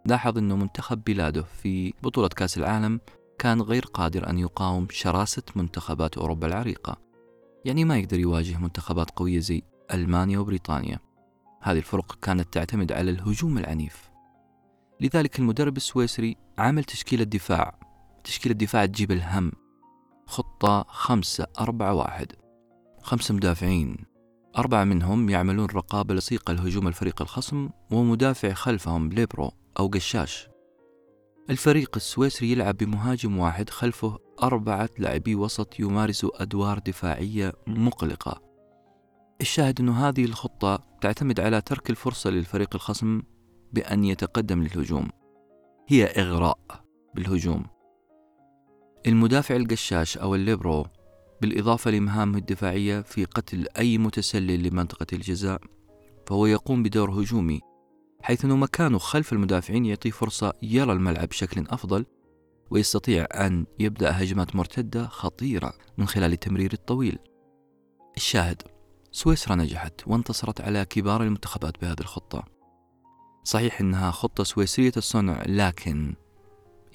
A: لاحظ أنه منتخب بلاده في بطولة كأس العالم كان غير قادر أن يقاوم شراسة منتخبات أوروبا العريقة. يعني ما يقدر يواجه منتخبات قوية زي ألمانيا وبريطانيا. هذه الفرق كانت تعتمد على الهجوم العنيف. لذلك المدرب السويسري عمل تشكيلة دفاع. تشكيلة دفاع تجيب الهم. خطة خمسة أربعة واحد. خمسة مدافعين. أربعة منهم يعملون رقابة لصيقة لهجوم الفريق الخصم ومدافع خلفهم ليبرو أو قشاش. الفريق السويسري يلعب بمهاجم واحد خلفه أربعة لاعبي وسط يمارسوا أدوار دفاعية مقلقة. الشاهد أن هذه الخطة تعتمد على ترك الفرصة للفريق الخصم بأن يتقدم للهجوم. هي إغراء بالهجوم. المدافع القشاش أو الليبرو بالإضافة لمهامه الدفاعية في قتل أي متسلل لمنطقة الجزاء فهو يقوم بدور هجومي حيث أنه مكانه خلف المدافعين يعطيه فرصة يرى الملعب بشكل أفضل ويستطيع أن يبدأ هجمات مرتدة خطيرة من خلال التمرير الطويل. الشاهد سويسرا نجحت وانتصرت على كبار المنتخبات بهذه الخطة. صحيح أنها خطة سويسرية الصنع لكن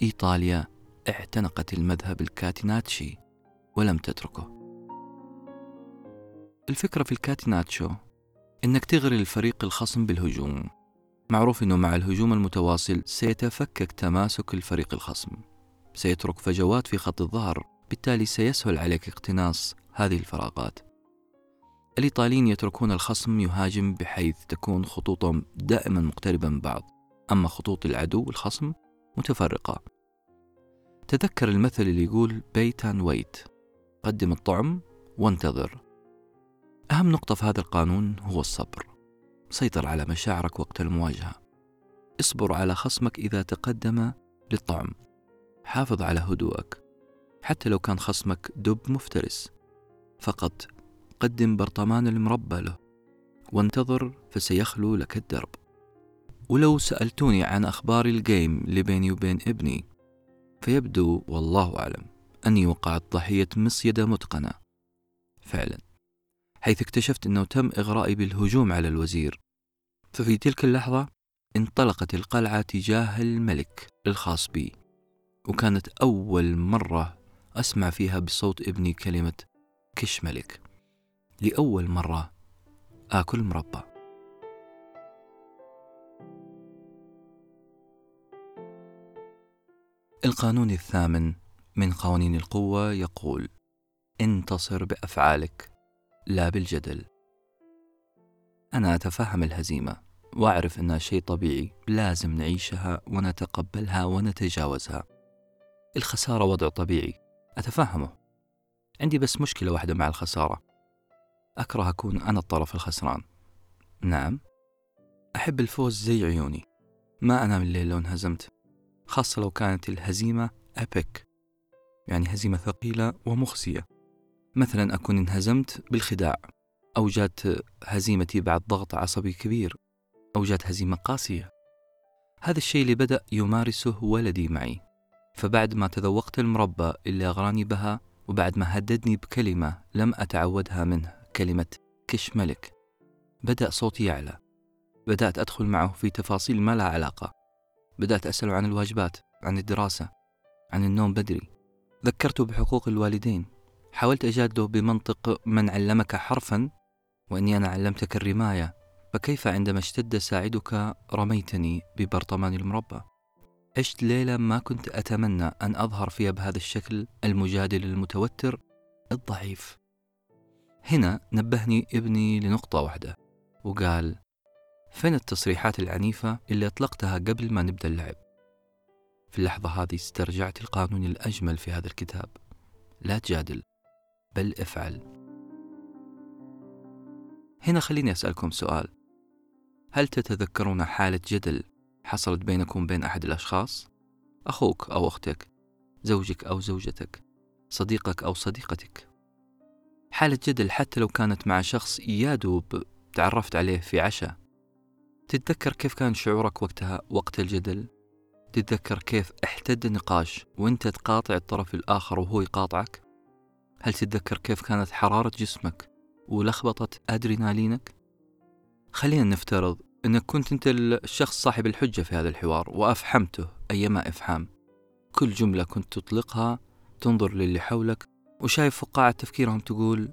A: إيطاليا اعتنقت المذهب الكاتيناتشي ولم تتركه. الفكرة في الكاتيناتشو إنك تغري الفريق الخصم بالهجوم. معروف أنه مع الهجوم المتواصل سيتفكك تماسك الفريق الخصم. سيترك فجوات في خط الظهر بالتالي سيسهل عليك اقتناص هذه الفراغات. الإيطاليين يتركون الخصم يهاجم بحيث تكون خطوطهم دائما مقتربة من بعض. أما خطوط العدو الخصم متفرقة. تذكر المثل اللي يقول بيت أند ويت قدم الطعم وانتظر. أهم نقطة في هذا القانون هو الصبر. سيطر على مشاعرك وقت المواجهة. اصبر على خصمك إذا تقدم للطعم. حافظ على هدوءك. حتى لو كان خصمك دب مفترس. فقط قدم برطمان المربى له. وانتظر فسيخلو لك الدرب. ولو سألتوني عن أخبار الجيم اللي بيني وبين ابني فيبدو والله أعلم أني وقعت ضحية مصيدة متقنة. فعلا. حيث اكتشفت أنه تم إغرائي بالهجوم على الوزير. ففي تلك اللحظة انطلقت القلعة تجاه الملك الخاص بي وكانت أول مرة أسمع فيها بصوت ابني كلمة كش ملك. لأول مرة آكل مربى. القانون الثامن من قوانين القوة يقول: انتصر بأفعالك لا بالجدل. أنا أتفهم الهزيمة وأعرف أنها شيء طبيعي لازم نعيشها ونتقبلها ونتجاوزها. الخسارة وضع طبيعي أتفهمه. عندي بس مشكلة واحدة مع الخسارة. أكره أكون أنا الطرف الخسران. نعم. أحب الفوز زي عيوني. ما أنام الليل لو انهزمت. خاصة لو كانت الهزيمة أبيك يعني هزيمة ثقيلة ومخزية. مثلا أكون انهزمت بالخداع أو جات هزيمتي بعد ضغط عصبي كبير أو جات هزيمة قاسية. هذا الشيء اللي بدأ يمارسه ولدي معي. فبعد ما تذوقت المربى اللي أغراني بها وبعد ما هددني بكلمة لم أتعودها منه كلمة كش ملك بدأ صوتي يعلى. بدأت أدخل معه في تفاصيل ما لها علاقة. بدأت أسأله عن الواجبات عن الدراسة عن النوم بدري. ذكرته بحقوق الوالدين. حاولت أجادله بمنطق من علمك حرفا وإني أنا علمتك الرماية فكيف عندما اشتد ساعدك رميتني ببرطمان المربى؟ عشت ليلة ما كنت أتمنى أن أظهر فيها بهذا الشكل المجادل المتوتر الضعيف. هنا نبهني ابني لنقطة واحدة وقال فين التصريحات العنيفة اللي أطلقتها قبل ما نبدأ اللعب؟ في اللحظة هذه استرجعت القانون الأجمل في هذا الكتاب. لا تجادل بل افعل. هنا خليني أسألكم سؤال. هل تتذكرون حالة جدل حصلت بينكم وبين أحد الأشخاص؟ أخوك أو أختك زوجك أو زوجتك صديقك أو صديقتك. حالة جدل حتى لو كانت مع شخص يادوب تعرفت عليه في عشاء. تتذكر كيف كان شعورك وقتها وقت الجدل تتذكر كيف احتد النقاش وانت تقاطع الطرف الآخر وهو يقاطعك؟ هل تتذكر كيف كانت حرارة جسمك ولخبطة أدرينالينك؟ خلينا نفترض أنك كنت أنت الشخص صاحب الحجة في هذا الحوار وأفحمته أيما إفحام كل جملة كنت تطلقها تنظر للي حولك وشايف فقاعة تفكيرهم تقول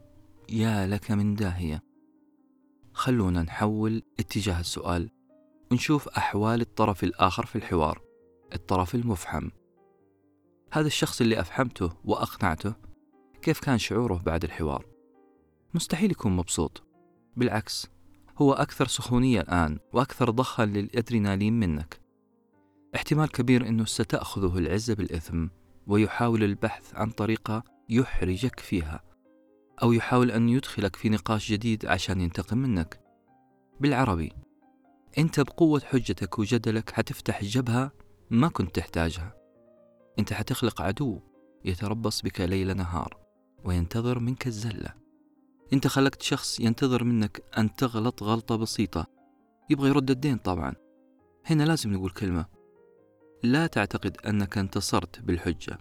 A: يا لك من داهية خلونا نحول اتجاه السؤال. ونشوف أحوال الطرف الآخر في الحوار. الطرف المفحم هذا الشخص اللي أفحمته وأقنعته كيف كان شعوره بعد الحوار. مستحيل يكون مبسوط. بالعكس هو أكثر سخونية الآن وأكثر ضخا للأدرينالين منك. احتمال كبير أنه ستأخذه العزة بالإثم ويحاول البحث عن طريقة يحرجك فيها. أو يحاول أن يدخلك في نقاش جديد عشان ينتقم منك. بالعربي أنت بقوة حجتك وجدلك حتفتح جبهة ما كنت تحتاجها. أنت حتخلق عدو يتربص بك ليل نهار وينتظر منك الزلة. أنت خلقت شخص ينتظر منك أن تغلط غلطة بسيطة. يبغى يرد الدين طبعا. هنا لازم نقول كلمة. لا تعتقد أنك انتصرت بالحجة.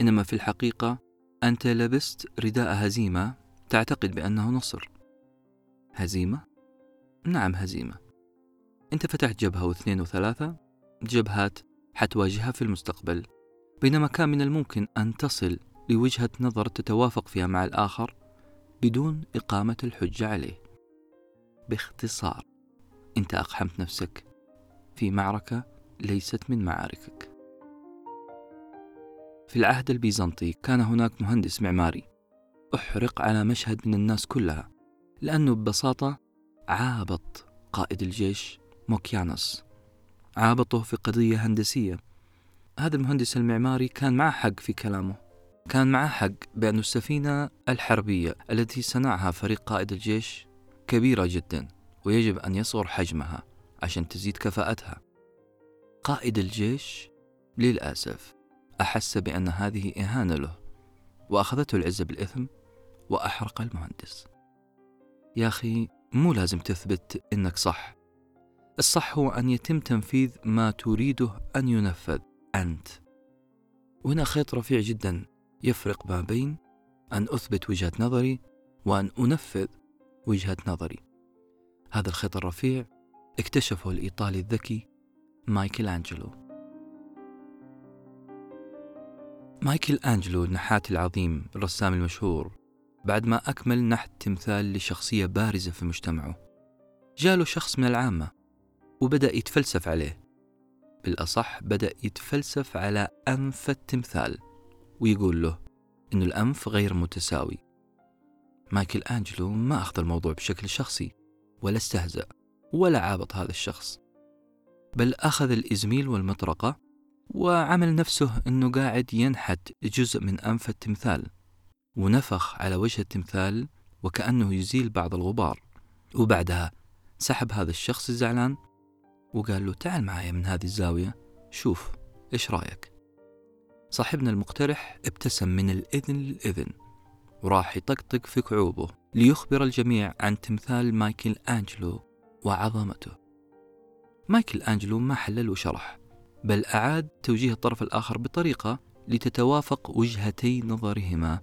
A: إنما في الحقيقة أنت لبست رداء هزيمة تعتقد بأنه نصر. هزيمة؟ نعم هزيمة. أنت فتحت جبهة واثنين وثلاثة جبهات حتواجهها في المستقبل بينما كان من الممكن أن تصل لوجهة نظر تتوافق فيها مع الآخر بدون إقامة الحجة عليه. باختصار أنت أقحمت نفسك في معركة ليست من معاركك. في العهد البيزنطي كان هناك مهندس معماري. أحرق على مشهد من الناس كلها لأنه ببساطة عابط قائد الجيش موكيانوس. عابطه في قضية هندسية. هذا المهندس المعماري كان معه حق في كلامه. كان معه حق بأن السفينة الحربية التي صنعها فريق قائد الجيش كبيرة جدا ويجب أن يصغر حجمها عشان تزيد كفاءتها. قائد الجيش للأسف أحس بأن هذه إهانة له وأخذته العزة بالإثم وأحرق المهندس. يا أخي مو لازم تثبت إنك صح. الصح هو أن يتم تنفيذ ما تريده أن ينفذ أنت. وهنا خيط رفيع جدا يفرق ما بين أن أثبت وجهة نظري وأن أنفذ وجهة نظري. هذا الخيط الرفيع اكتشفه الإيطالي الذكي مايكل أنجلو مايكل أنجلو النحات العظيم الرسام المشهور بعد ما أكمل نحت تمثال لشخصية بارزة في مجتمعه. جاله شخص من العامة وبدأ يتفلسف عليه. بالأصح بدأ يتفلسف على أنف التمثال ويقول له إنه الأنف غير متساوي. مايكل أنجلو ما أخذ الموضوع بشكل شخصي ولا استهزأ ولا عابط هذا الشخص. بل أخذ الإزميل والمطرقة وعمل نفسه أنه قاعد ينحت جزء من أنف التمثال ونفخ على وجه التمثال وكأنه يزيل بعض الغبار. وبعدها سحب هذا الشخص الزعلان وقال له تعال معايا من هذه الزاوية شوف إيش رأيك. صاحبنا المقترح ابتسم من الإذن للإذن وراح يطقطق في كعوبه ليخبر الجميع عن تمثال مايكل أنجلو وعظمته. مايكل أنجلو ما حلل وشرح بل أعاد توجيه الطرف الآخر بطريقة لتتوافق وجهتي نظرهما.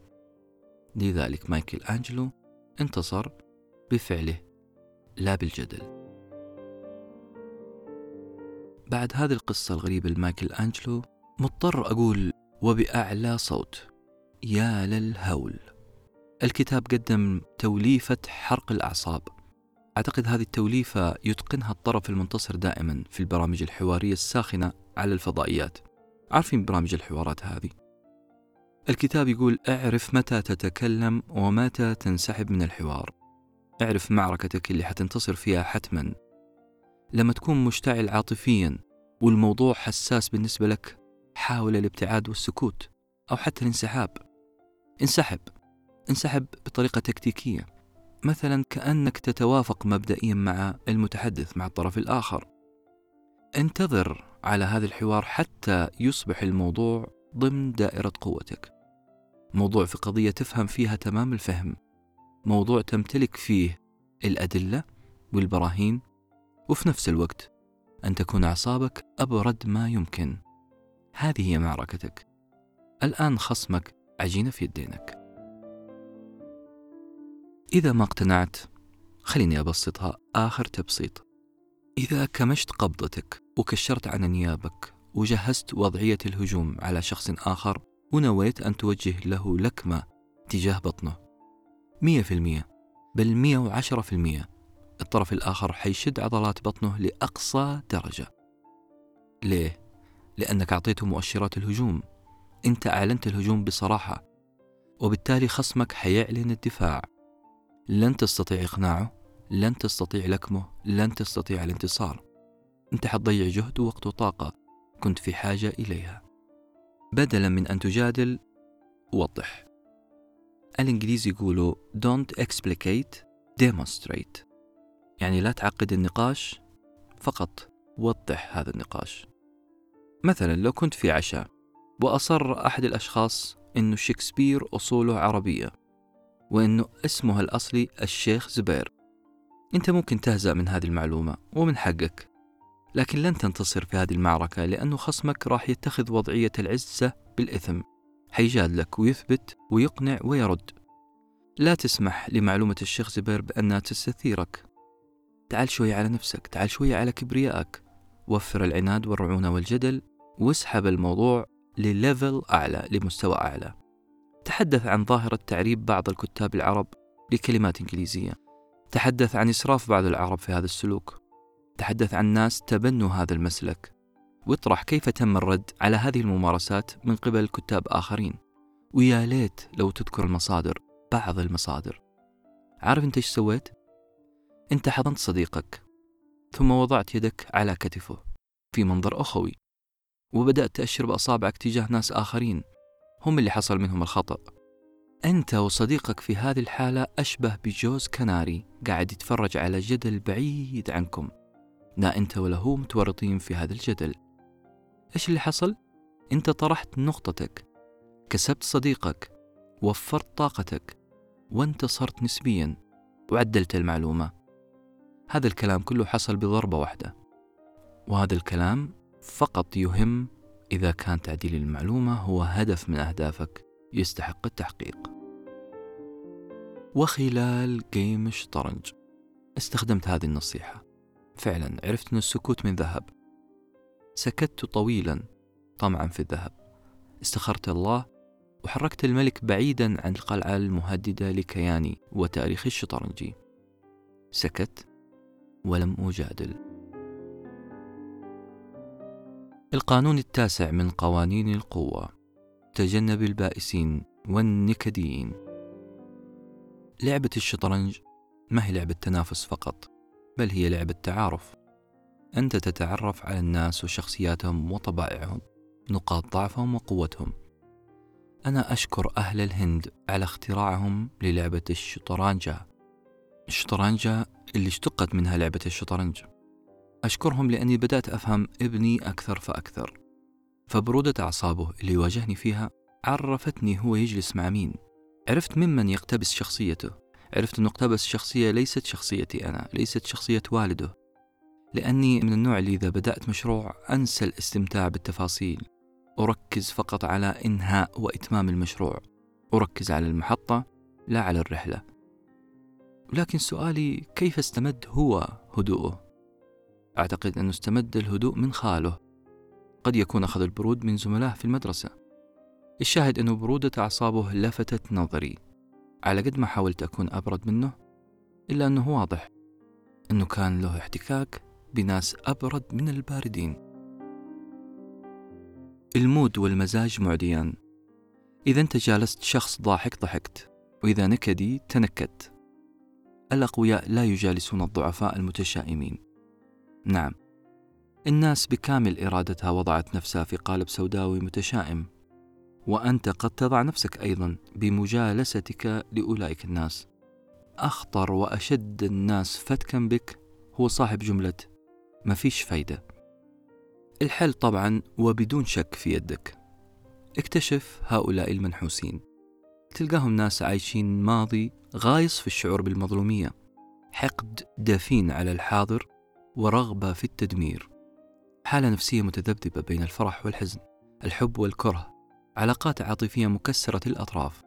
A: لذلك مايكل أنجلو انتصر بفعله لا بالجدل. بعد هذه القصة الغريبة لمايكل أنجلو مضطر أقول وبأعلى صوت يا للهول. الكتاب قدم توليفة حرق الأعصاب. أعتقد هذه التوليفة يتقنها الطرف المنتصر دائما في البرامج الحوارية الساخنة على الفضائيات. عارفين برامج الحوارات هذه؟ الكتاب يقول اعرف متى تتكلم ومتى تنسحب من الحوار. اعرف معركتك اللي حتنتصر فيها حتما. لما تكون مشتعل عاطفيا والموضوع حساس بالنسبة لك حاول الابتعاد والسكوت أو حتى الانسحاب. انسحب. انسحب بطريقة تكتيكية. مثلا كأنك تتوافق مبدئيا مع المتحدث مع الطرف الآخر. انتظر على هذا الحوار حتى يصبح الموضوع ضمن دائرة قوتك. موضوع في قضية تفهم فيها تمام الفهم. موضوع تمتلك فيه الأدلة والبراهين. وفي نفس الوقت أن تكون أعصابك أبرد ما يمكن. هذه هي معركتك. الآن خصمك عجينة في يدينك. إذا ما اقتنعت خليني أبسطها آخر تبسيط. إذا كمشت قبضتك وكشرت عن نيابك وجهزت وضعية الهجوم على شخص آخر ونويت أن توجه له لكمة تجاه بطنه. مية في المية بل مية وعشرة في المية. الطرف الآخر حيشد عضلات بطنه لأقصى درجة. ليه؟ لأنك أعطيته مؤشرات الهجوم. أنت أعلنت الهجوم بصراحة وبالتالي خصمك حيعلن الدفاع. لن تستطيع إقناعه لن تستطيع لكمه لن تستطيع الانتصار. أنت حتضيع جهد ووقت وطاقة كنت في حاجة إليها. بدلا من أن تجادل وضح. الإنجليزي يقولوا don't explicate demonstrate. يعني لا تعقد النقاش فقط وضح هذا النقاش. مثلا لو كنت في عشاء وأصر أحد الأشخاص أنه شكسبير أصوله عربية وأنه اسمه الأصلي الشيخ زبير. أنت ممكن تهزأ من هذه المعلومة ومن حقك لكن لن تنتصر في هذه المعركة لأنه خصمك راح يتخذ وضعية العزة بالإثم. حيجادلك ويثبت ويقنع ويرد. لا تسمح لمعلومة الشيخ زبير بأنها تستثيرك. تعال شوي على نفسك تعال شوي على كبريائك. وفر العناد والرعونة والجدل واسحب الموضوع لليفل أعلى لمستوى أعلى. تحدث عن ظاهرة تعريب بعض الكتاب العرب لكلمات إنجليزية. تحدث عن إسراف بعض العرب في هذا السلوك. تحدث عن ناس تبنوا هذا المسلك. واطرح كيف تم الرد على هذه الممارسات من قبل كتاب آخرين. ويا ليت لو تذكر المصادر بعض المصادر. عارف أنت إيش سويت؟ أنت حضنت صديقك ثم وضعت يدك على كتفه في منظر أخوي وبدأت تأشر بأصابعك تجاه ناس آخرين. هم اللي حصل منهم الخطأ. أنت وصديقك في هذه الحالة أشبه بجوز كناري قاعد يتفرج على جدل بعيد عنكم. لا أنت ولا هو متورطين في هذا الجدل. إيش اللي حصل؟ أنت طرحت نقطتك كسبت صديقك وفرت طاقتك وانتصرت نسبيا وعدلت المعلومة. هذا الكلام كله حصل بضربة واحدة. وهذا الكلام فقط يهم إذا كان تعديل المعلومة هو هدف من أهدافك يستحق التحقيق. وخلال جيم الشطرنج استخدمت هذه النصيحة. فعلا عرفت أن السكوت من ذهب. سكت طويلا طمعا في الذهب. استخرت الله وحركت الملك بعيدا عن القلعة المهددة لكياني وتاريخ الشطرنجي سكت ولم أجادل. القانون التاسع من قوانين القوة تجنب البائسين والنكديين لعبة الشطرنج ما هي لعبة تنافس فقط بل هي لعبة تعارف. أنت تتعرف على الناس وشخصياتهم وطبائعهم نقاط ضعفهم وقوتهم. أنا أشكر أهل الهند على اختراعهم للعبة الشطرنجة الشطرنجة اللي اشتقت منها لعبة الشطرنج. أشكرهم لأني بدأت أفهم ابني أكثر فأكثر. فبرودة أعصابه اللي يواجهني فيها عرفتني هو يجلس مع مين. عرفت ممن يقتبس شخصيته. عرفت أنه اقتبس شخصية ليست شخصيتي أنا ليست شخصية والده. لأني من النوع اللي إذا بدأت مشروع أنسى الاستمتاع بالتفاصيل. أركز فقط على إنهاء وإتمام المشروع. أركز على المحطة لا على الرحلة. لكن سؤالي كيف استمد هو هدوءه؟ أعتقد أنه استمد الهدوء من خاله. قد يكون أخذ البرود من زملائه في المدرسة. الشاهد أنه برودة أعصابه لفتت نظري. على قد ما حاولت أكون أبرد منه إلا أنه واضح أنه كان له احتكاك بناس أبرد من الباردين. ال mood والمزاج معديان. إذا أنت جالست شخص ضاحك ضحكت وإذا نكدي تنكدت الأقوياء لا يجالسون الضعفاء المتشائمين. نعم. الناس بكامل إرادتها وضعت نفسها في قالب سوداوي متشائم. وأنت قد تضع نفسك أيضا بمجالستك لأولئك الناس. أخطر وأشد الناس فتكا بك هو صاحب جملة ما فيش فايدة الحل طبعا وبدون شك في يدك. اكتشف هؤلاء المنحوسين. تلقاهم ناس عايشين ماضي غايص في الشعور بالمظلومية. حقد دفين على الحاضر ورغبة في التدمير. حالة نفسية متذبذبة بين الفرح والحزن الحب والكره علاقات عاطفية مكسرة الأطراف.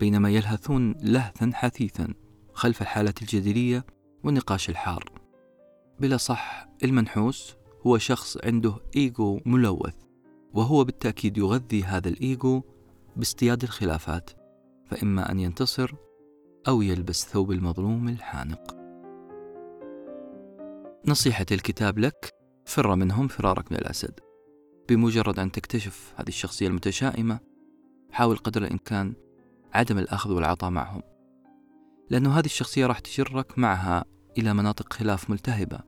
A: بينما يلهثون لهثا حثيثا خلف الحالات الجدلية والنقاش الحار. بلا صح المنحوس هو شخص عنده إيجو ملوث وهو بالتأكيد يغذي هذا الإيجو باصطياد الخلافات فإما أن ينتصر أو يلبس ثوب المظلوم الحانق. نصيحة الكتاب لك فر منهم فرارك من الأسد. بمجرد أن تكتشف هذه الشخصية المتشائمة حاول قدر الإمكان عدم الأخذ والعطاء معهم. لأنه هذه الشخصية راح تجرك معها إلى مناطق خلاف ملتهبة.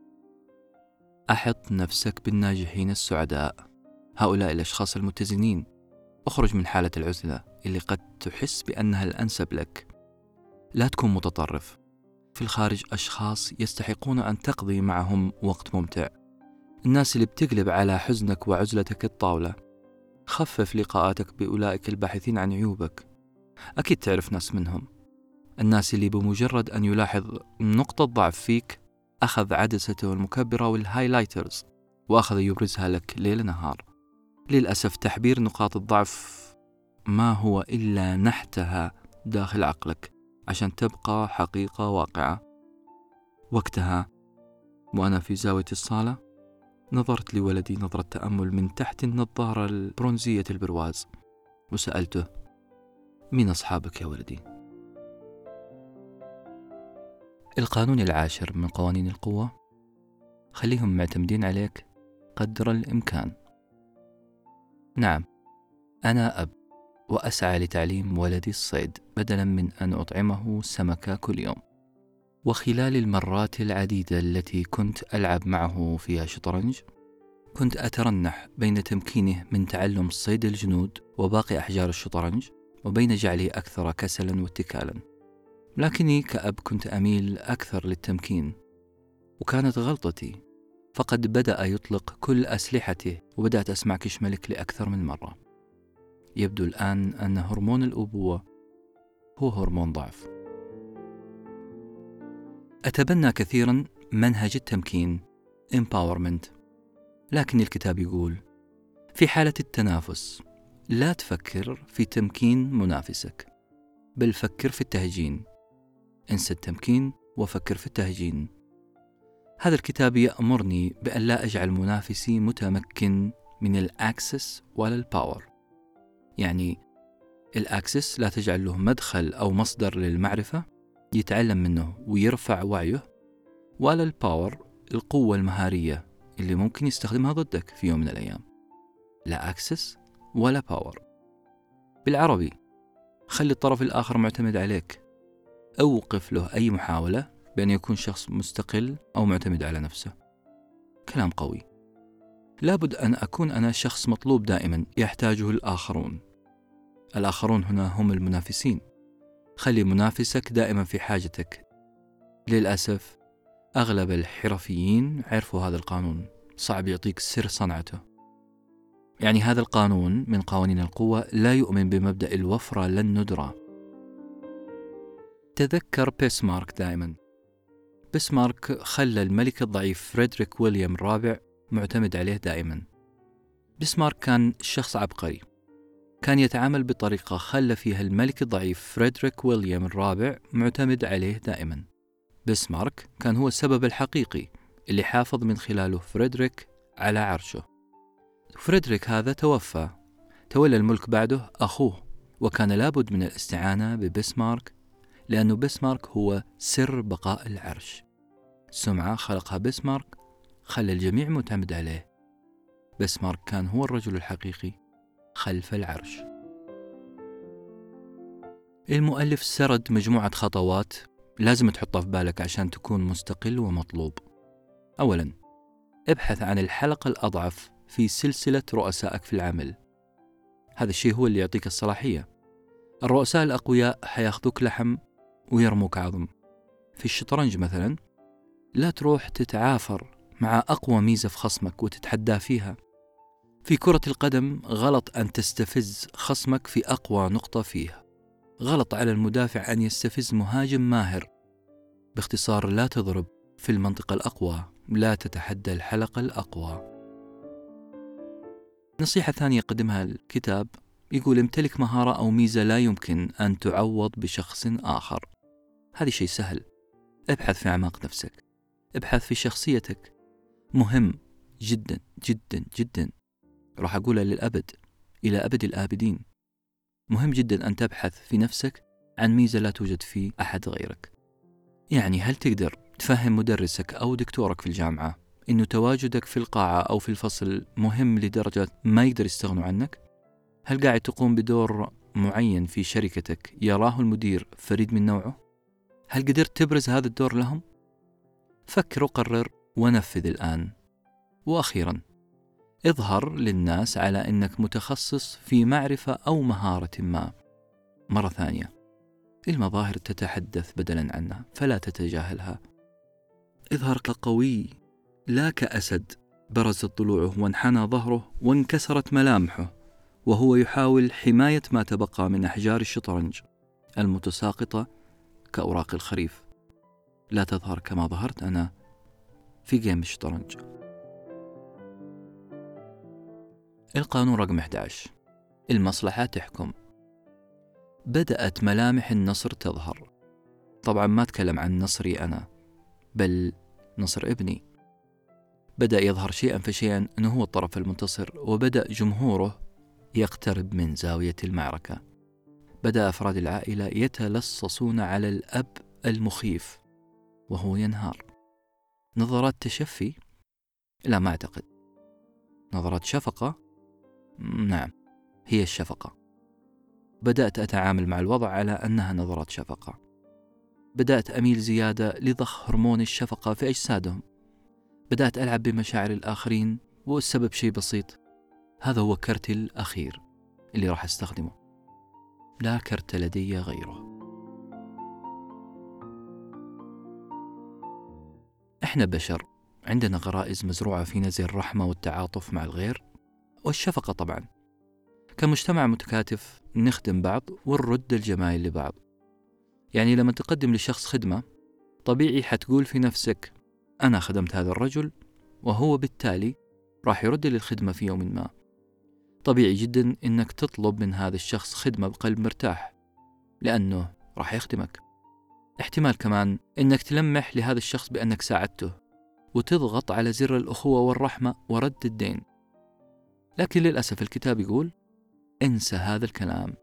A: أحط نفسك بالناجحين السعداء. هؤلاء الأشخاص المتزنين. أخرج من حالة العزلة اللي قد تحس بأنها الأنسب لك. لا تكون متطرف. في الخارج أشخاص يستحقون أن تقضي معهم وقت ممتع. الناس اللي بتقلب على حزنك وعزلتك الطاولة. خفف لقاءاتك بأولئك الباحثين عن عيوبك. أكيد تعرف ناس منهم. الناس اللي بمجرد أن يلاحظ نقطة ضعف فيك أخذ عدسته المكبرة والهايلايترز وأخذ يبرزها لك ليل نهار. للأسف تعبير نقاط الضعف ما هو إلا نحتها داخل عقلك. عشان تبقى حقيقة واقعة. وقتها وأنا في زاوية الصالة نظرت لولدي نظرة تأمل من تحت النظارة البرونزية البرواز وسألته مين أصحابك يا ولدي؟ القانون العاشر من قوانين القوة خليهم معتمدين عليك قدر الإمكان. نعم أنا أب. وأسعى لتعليم ولدي الصيد بدلا من أن أطعمه سمكة كل يوم. وخلال المرات العديدة التي كنت ألعب معه فيها شطرنج كنت أترنح بين تمكينه من تعلم صيد الجنود وباقي أحجار الشطرنج وبين جعله أكثر كسلا واتكالا. لكني كأب كنت أميل أكثر للتمكين. وكانت غلطتي. فقد بدأ يطلق كل أسلحته وبدأت أسمع كش ملك لأكثر من مرة. يبدو الآن أن هرمون الأبوة هو هرمون ضعف. أتبنى كثيرا منهج التمكين empowerment لكن الكتاب يقول في حالة التنافس لا تفكر في تمكين منافسك بل فكر في التهجين. انسى التمكين وفكر في التهجين. هذا الكتاب يأمرني بأن لا أجعل منافسي متمكن من ال access ولا ال power يعني ال access لا تجعل له مدخل أو مصدر للمعرفة يتعلم منه ويرفع وعيه ولا ال power القوة المهارية اللي ممكن يستخدمها ضدك في يوم من الأيام. لا access ولا power بالعربي خلي الطرف الآخر معتمد عليك. أوقف له أي محاولة بأن يكون شخص مستقل أو معتمد على نفسه. كلام قوي. لابد أن أكون أنا شخص مطلوب دائما يحتاجه الآخرون. الآخرون هنا هم المنافسين. خلي منافسك دائما في حاجتك. للأسف أغلب الحرفيين عرفوا هذا القانون. صعب يعطيك سر صنعته. يعني هذا القانون من قوانين القوة لا يؤمن بمبدأ الوفرة لن ندرى. تذكر بيسمارك دائما. بيسمارك خلى الملك الضعيف فريدريك ويليام الرابع معتمد عليه دائما. بيسمارك كان شخص عبقري. كان يتعامل بطريقة خلى فيها الملك الضعيف فريدريك ويليام الرابع معتمد عليه دائما. بسمارك كان هو السبب الحقيقي اللي حافظ من خلاله فريدريك على عرشه. فريدريك هذا توفى. تولى الملك بعده أخوه وكان لابد من الاستعانة ببسمارك لأنه بسمارك هو سر بقاء العرش. سمعة خلقها بسمارك خلى الجميع معتمد عليه. بسمارك كان هو الرجل الحقيقي خلف العرش. المؤلف سرد مجموعة خطوات لازم تحطها في بالك عشان تكون مستقل ومطلوب. أولا ابحث عن الحلقة الأضعف في سلسلة رؤسائك في العمل. هذا الشيء هو اللي يعطيك الصلاحية. الرؤساء الأقوياء حياخذوك لحم ويرموك عظم. في الشطرنج مثلا لا تروح تتعافر مع أقوى ميزة في خصمك وتتحداه فيها. في كرة القدم غلط أن تستفز خصمك في أقوى نقطة فيه غلط على المدافع أن يستفز مهاجم ماهر. باختصار لا تضرب في المنطقة الأقوى لا تتحدى الحلقة الأقوى. نصيحة ثانية يقدمها الكتاب. يقول امتلك مهارة أو ميزة لا يمكن أن تعوض بشخص آخر. هذه شيء سهل. ابحث في أعماق نفسك. ابحث في شخصيتك. مهم جدا جدا جدا. راح أقولها للأبد إلى أبد الآبدين مهم جدا أن تبحث في نفسك عن ميزة لا توجد في أحد غيرك يعني هل تقدر تفهم مدرسك أو دكتورك في الجامعة إنه تواجدك في القاعة أو في الفصل مهم لدرجة ما يقدر يستغنوا عنك؟ هل قاعد تقوم بدور معين في شركتك يراه المدير فريد من نوعه؟ هل قدرت تبرز هذا الدور لهم؟ فكر وقرر ونفذ الآن. وأخيرا اظهر للناس على أنك متخصص في معرفة أو مهارة ما. مرة ثانية المظاهر تتحدث بدلا عنها فلا تتجاهلها. اظهر كقوي لا كأسد برزت ضلوعه وانحنى ظهره وانكسرت ملامحه وهو يحاول حماية ما تبقى من أحجار الشطرنج المتساقطة كأوراق الخريف لا تظهر كما ظهرت أنا في جيم الشطرنج القانون رقم 11 المصلحة تحكم. بدأت ملامح النصر تظهر. طبعا ما أتكلم عن نصري أنا بل نصر ابني. بدأ يظهر شيئا فشيئا أنه هو الطرف المنتصر وبدأ جمهوره يقترب من زاوية المعركة. بدأ أفراد العائلة يتلصصون على الأب المخيف وهو ينهار. نظرات تشفي؟ لا ما أعتقد. نظرات شفقة؟ نعم هي الشفقة. بدأت أتعامل مع الوضع على أنها نظرات شفقة. بدأت أميل زيادة لضخ هرمون الشفقة في أجسادهم. بدأت ألعب بمشاعر الآخرين والسبب شيء بسيط هذا هو كرتي الأخير اللي راح أستخدمه. لا كرت لدي غيره. إحنا بشر عندنا غرائز مزروعة فينا زي الرحمة والتعاطف مع الغير والشفقة طبعا. كمجتمع متكاتف نخدم بعض ونرد الجمايل لبعض. يعني لما تقدم لشخص خدمة طبيعي حتقول في نفسك أنا خدمت هذا الرجل وهو بالتالي راح يرد لي الخدمة في يوم ما. طبيعي جدا إنك تطلب من هذا الشخص خدمة بقلب مرتاح لأنه راح يخدمك. احتمال كمان إنك تلمح لهذا الشخص بأنك ساعدته وتضغط على زر الأخوة والرحمة ورد الدين. لكن للأسف الكتاب يقول انسى هذا الكلام.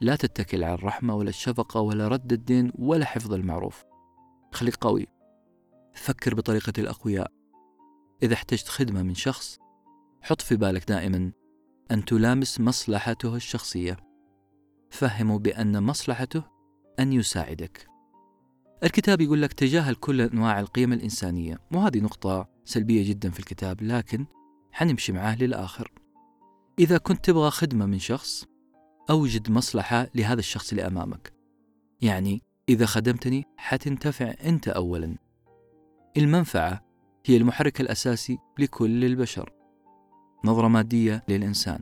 A: لا تتكل على الرحمة ولا الشفقة ولا رد الدين ولا حفظ المعروف. خليك قوي. فكر بطريقة الأقوياء. إذا احتجت خدمة من شخص حط في بالك دائما أن تلامس مصلحته الشخصية. فهمه بأن مصلحته أن يساعدك. الكتاب يقول لك تجاهل كل أنواع القيم الإنسانية وهذه نقطة سلبية جدا في الكتاب لكن حنمشي معاه للآخر. إذا كنت تبغى خدمة من شخص أوجد مصلحة لهذا الشخص اللي أمامك. يعني إذا خدمتني حتنتفع أنت أولا. المنفعة هي المحرك الأساسي لكل البشر. نظرة مادية للإنسان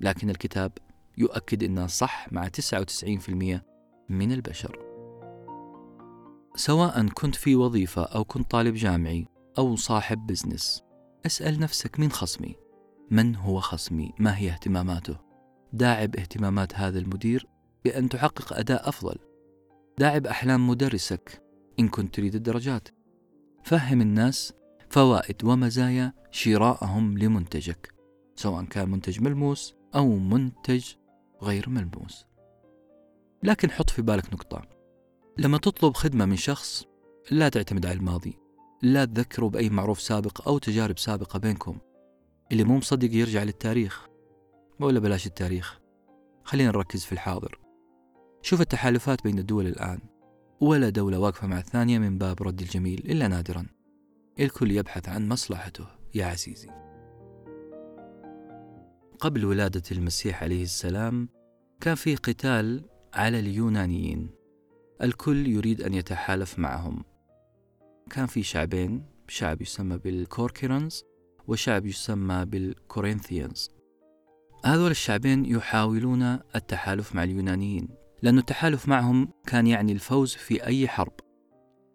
A: لكن الكتاب يؤكد أنها صح مع 99% من البشر. سواء كنت في وظيفة أو كنت طالب جامعي أو صاحب بزنس أسأل نفسك مين خصمي؟ من هو خصمي؟ ما هي اهتماماته؟ داعب اهتمامات هذا المدير بأن تحقق أداء أفضل داعب أحلام مدرسك إن كنت تريد الدرجات فهم الناس فوائد ومزايا شرائهم لمنتجك سواء كان منتج ملموس أو منتج غير ملموس لكن حط في بالك نقطة لما تطلب خدمة من شخص لا تعتمد على الماضي لا تذكره بأي معروف سابق أو تجارب سابقة بينكم. اللي مو مصدق يرجع للتاريخ. ولا بلاش التاريخ. خلينا نركز في الحاضر. شوف التحالفات بين الدول الآن. ولا دولة واقفة مع الثانية من باب رد الجميل إلا نادرا. الكل يبحث عن مصلحته. يا عزيزي. قبل ولادة المسيح عليه السلام كان في قتال على اليونانيين. الكل يريد أن يتحالف معهم. كان في شعبين شعب يسمى بالكوركيرنز وشعب يسمى بالكورنثيانز هذول الشعبين يحاولون التحالف مع اليونانيين لأن التحالف معهم كان يعني الفوز في أي حرب.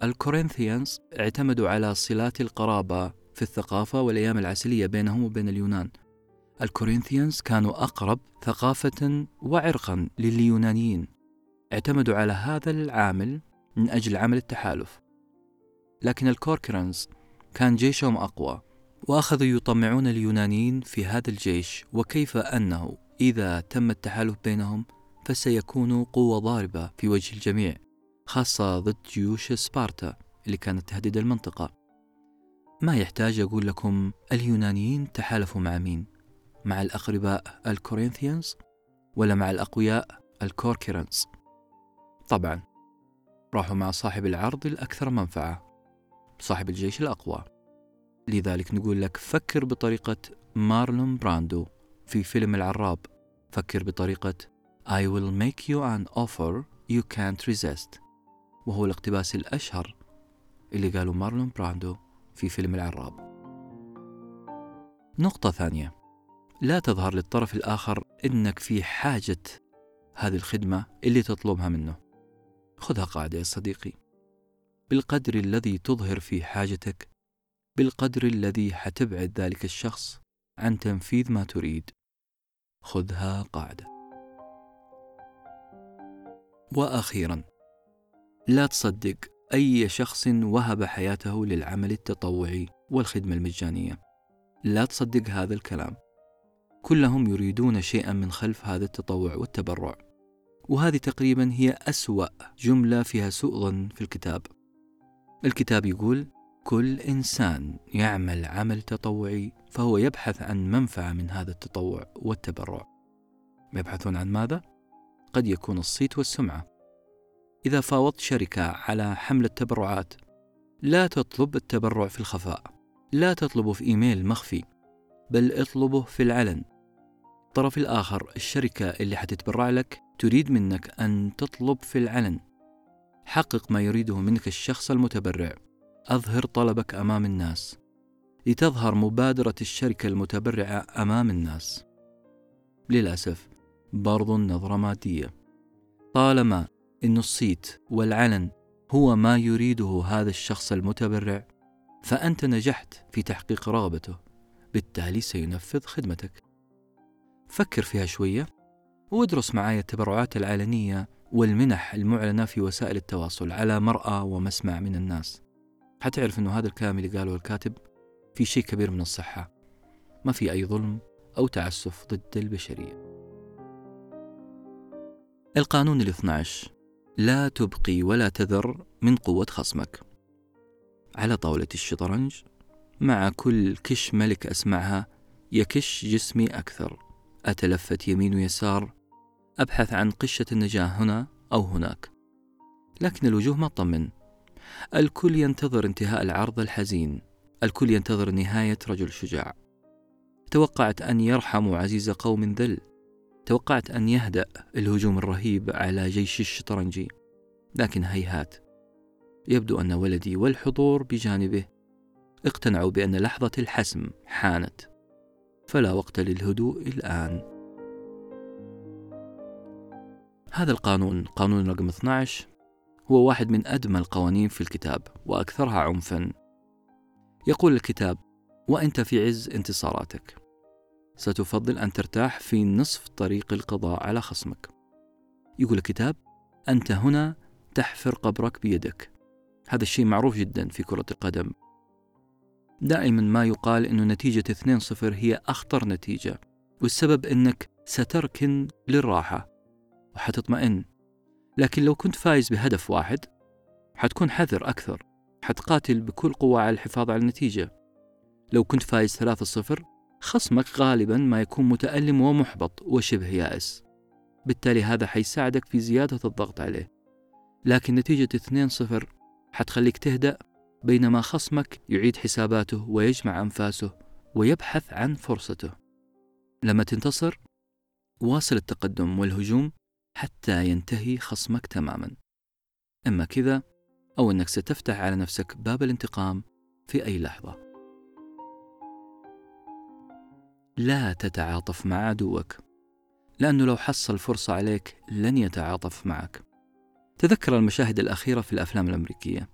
A: ال Corinthians اعتمدوا على صلات القرابة في الثقافة والأيام العسلية بينهم وبين اليونان. ال Corinthians كانوا أقرب ثقافة وعرقا لليونانيين. اعتمدوا على هذا العامل من أجل عمل التحالف. لكن ال Corcyraeans كان جيشهم أقوى وأخذوا يطمعون اليونانيين في هذا الجيش وكيف أنه إذا تم التحالف بينهم فسيكون قوة ضاربة في وجه الجميع خاصة ضد جيوش سبارتا اللي كانت تهدد المنطقة. ما يحتاج أقول لكم اليونانيين تحالفوا مع مين؟ مع الأقرباء ال Corinthians ولا مع الأقوياء ال Corcyraeans طبعا راحوا مع صاحب العرض الأكثر منفعة. صاحب الجيش الأقوى. لذلك نقول لك فكر بطريقة مارلون براندو في فيلم العراب. فكر بطريقة I will make you an offer you can't resist. وهو الاقتباس الأشهر اللي قاله مارلون براندو في فيلم العراب. نقطة ثانية. لا تظهر للطرف الآخر إنك في حاجة هذه الخدمة اللي تطلبها منه. خذها قاعدة يا صديقي. بالقدر الذي تظهر في حاجتك بالقدر الذي حتبعد ذلك الشخص عن تنفيذ ما تريد. خذها قاعدة. وأخيرا لا تصدق أي شخص وهب حياته للعمل التطوعي والخدمة المجانية. لا تصدق هذا الكلام. كلهم يريدون شيئا من خلف هذا التطوع والتبرع. وهذه تقريبا هي أسوأ جملة فيها سوء ظن في الكتاب. الكتاب يقول كل إنسان يعمل عمل تطوعي فهو يبحث عن منفعة من هذا التطوع والتبرع. يبحثون عن ماذا؟ قد يكون الصيت والسمعة. إذا فاوضت شركة على حمله تبرعات لا تطلب التبرع في الخفاء لا تطلبه في إيميل مخفي بل اطلبه في العلن. الطرف الآخر الشركة اللي حتتبرع لك تريد منك أن تطلب في العلن. حقق ما يريده منك الشخص المتبرع. أظهر طلبك أمام الناس. لتظهر مبادرة الشركة المتبرعة أمام الناس. للأسف برضو النظرة مادية. طالما أن الصيت والعلن هو ما يريده هذا الشخص المتبرع فأنت نجحت في تحقيق رغبته. بالتالي سينفذ خدمتك. فكر فيها شوية وادرس معايا التبرعات العلنية والمنح المعلنة في وسائل التواصل على مرأى ومسمع من الناس. حتعرف أنه هذا الكلام اللي قاله الكاتب في شيء كبير من الصحة. ما في أي ظلم أو تعسف ضد البشرية. القانون الاثنى عشر لا تبقي ولا تذر من قوة خصمك. على طاولة الشطرنج مع كل كش ملك أسمعها يكش جسمي أكثر. أتلفت يمين ويسار أبحث عن قشة النجاة هنا أو هناك. لكن الوجوه ما تطمن. الكل ينتظر انتهاء العرض الحزين. الكل ينتظر نهاية رجل شجاع. توقعت أن يرحموا عزيز قوم ذل. توقعت أن يهدأ الهجوم الرهيب على جيش الشطرنجي. لكن هيهات. يبدو أن ولدي والحضور بجانبه. اقتنعوا بأن لحظة الحسم حانت. فلا وقت للهدوء الآن. هذا القانون قانون رقم 12 هو واحد من أدمى القوانين في الكتاب وأكثرها عنفا. يقول الكتاب وأنت في عز انتصاراتك. ستفضل أن ترتاح في نصف طريق القضاء على خصمك. يقول الكتاب أنت هنا تحفر قبرك بيدك. هذا الشيء معروف جدا في كرة القدم. دائما ما يقال أن نتيجة 2-0 هي أخطر نتيجة والسبب أنك ستركن للراحة. وحتطمئن. لكن لو كنت فايز بهدف واحد حتكون حذر أكثر حتقاتل بكل قوة على الحفاظ على النتيجة. لو كنت فايز 3-0 خصمك غالبا ما يكون متألم ومحبط وشبه يائس. بالتالي هذا حيساعدك في زيادة الضغط عليه. لكن نتيجة 2-0 حتخليك تهدأ بينما خصمك يعيد حساباته ويجمع أنفاسه ويبحث عن فرصته. لما تنتصر واصل التقدم والهجوم حتى ينتهي خصمك تماما. إما كذا أو أنك ستفتح على نفسك باب الانتقام في أي لحظة. لا تتعاطف مع عدوك لأنه لو حصل فرصة عليك لن يتعاطف معك. تذكر المشاهد الأخيرة في الأفلام الأمريكية.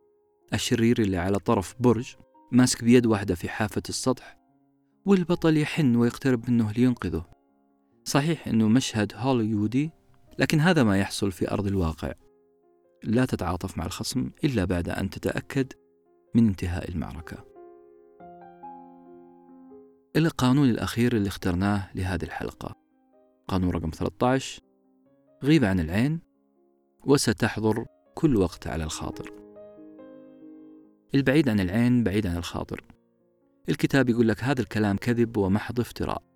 A: الشرير اللي على طرف برج ماسك بيد واحدة في حافة السطح والبطل يحن ويقترب منه لينقذه. صحيح أنه مشهد هوليودي لكن هذا ما يحصل في أرض الواقع. لا تتعاطف مع الخصم إلا بعد أن تتأكد من انتهاء المعركة. القانون الأخير اللي اخترناه لهذه الحلقة. قانون رقم 13 غيب عن العين وستحضر كل وقت على الخاطر. البعيد عن العين بعيد عن الخاطر. الكتاب يقول لك هذا الكلام كذب ومحض افتراء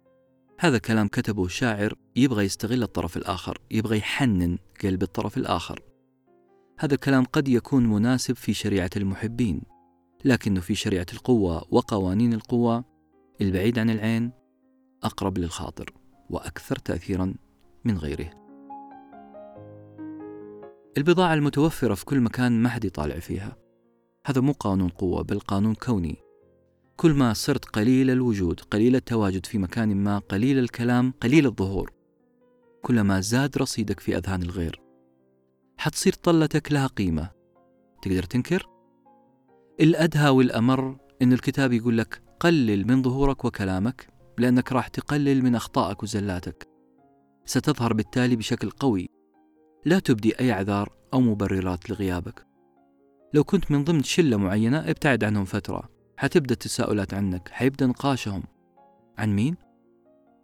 A: هذا كلام كتبه شاعر يبغى يستغل الطرف الآخر يبغى يحنن قلب الطرف الآخر. هذا الكلام قد يكون مناسب في شريعة المحبين لكنه في شريعة القوة وقوانين القوة البعيد عن العين أقرب للخاطر وأكثر تأثيرا من غيره. البضاعة المتوفرة في كل مكان ما حد يطالع فيها. هذا مو قانون قوة بل قانون كوني. كل ما صرت قليل الوجود قليل التواجد في مكان ما قليل الكلام قليل الظهور. كلما زاد رصيدك في أذهان الغير. حتصير طلتك لها قيمة. تقدر تنكر؟ الأدهى والأمر إن الكتاب يقول لك قلل من ظهورك وكلامك لأنك راح تقلل من أخطائك وزلاتك. ستظهر بالتالي بشكل قوي. لا تبدي أي أعذار أو مبررات لغيابك. لو كنت من ضمن شلة معينة ابتعد عنهم فترة. حتبدأ التساؤلات عنك. حيبدأ نقاشهم. عن مين؟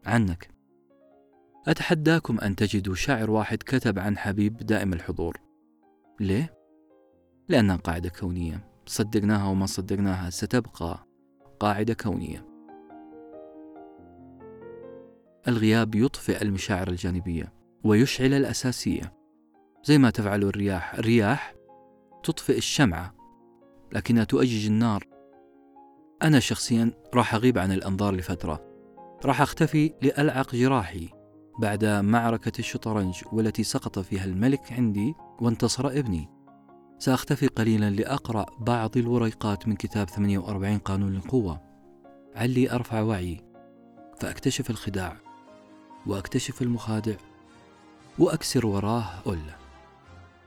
A: عنك. أتحداكم أن تجدوا شاعر واحد كتب عن حبيب دائم الحضور. ليه؟ لأنها قاعدة كونية. صدقناها وما صدقناها ستبقى قاعدة كونية. الغياب يطفئ المشاعر الجانبية ويشعل الأساسية. زي ما تفعل الرياح. الرياح تطفئ الشمعة لكنها تؤجج النار. أنا شخصيا راح أغيب عن الأنظار لفترة. راح أختفي لألعق جراحي. بعد معركة الشطرنج والتي سقط فيها الملك عندي وانتصر ابني. سأختفي قليلا لأقرأ بعض الوريقات من كتاب 48 قانون القوة. علي أرفع وعي. فأكتشف الخداع. وأكتشف المخادع. وأكسر وراه أله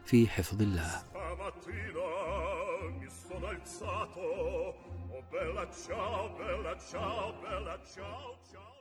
A: في حفظ الله. Bella ciao, bella ciao, bella ciao, ciao.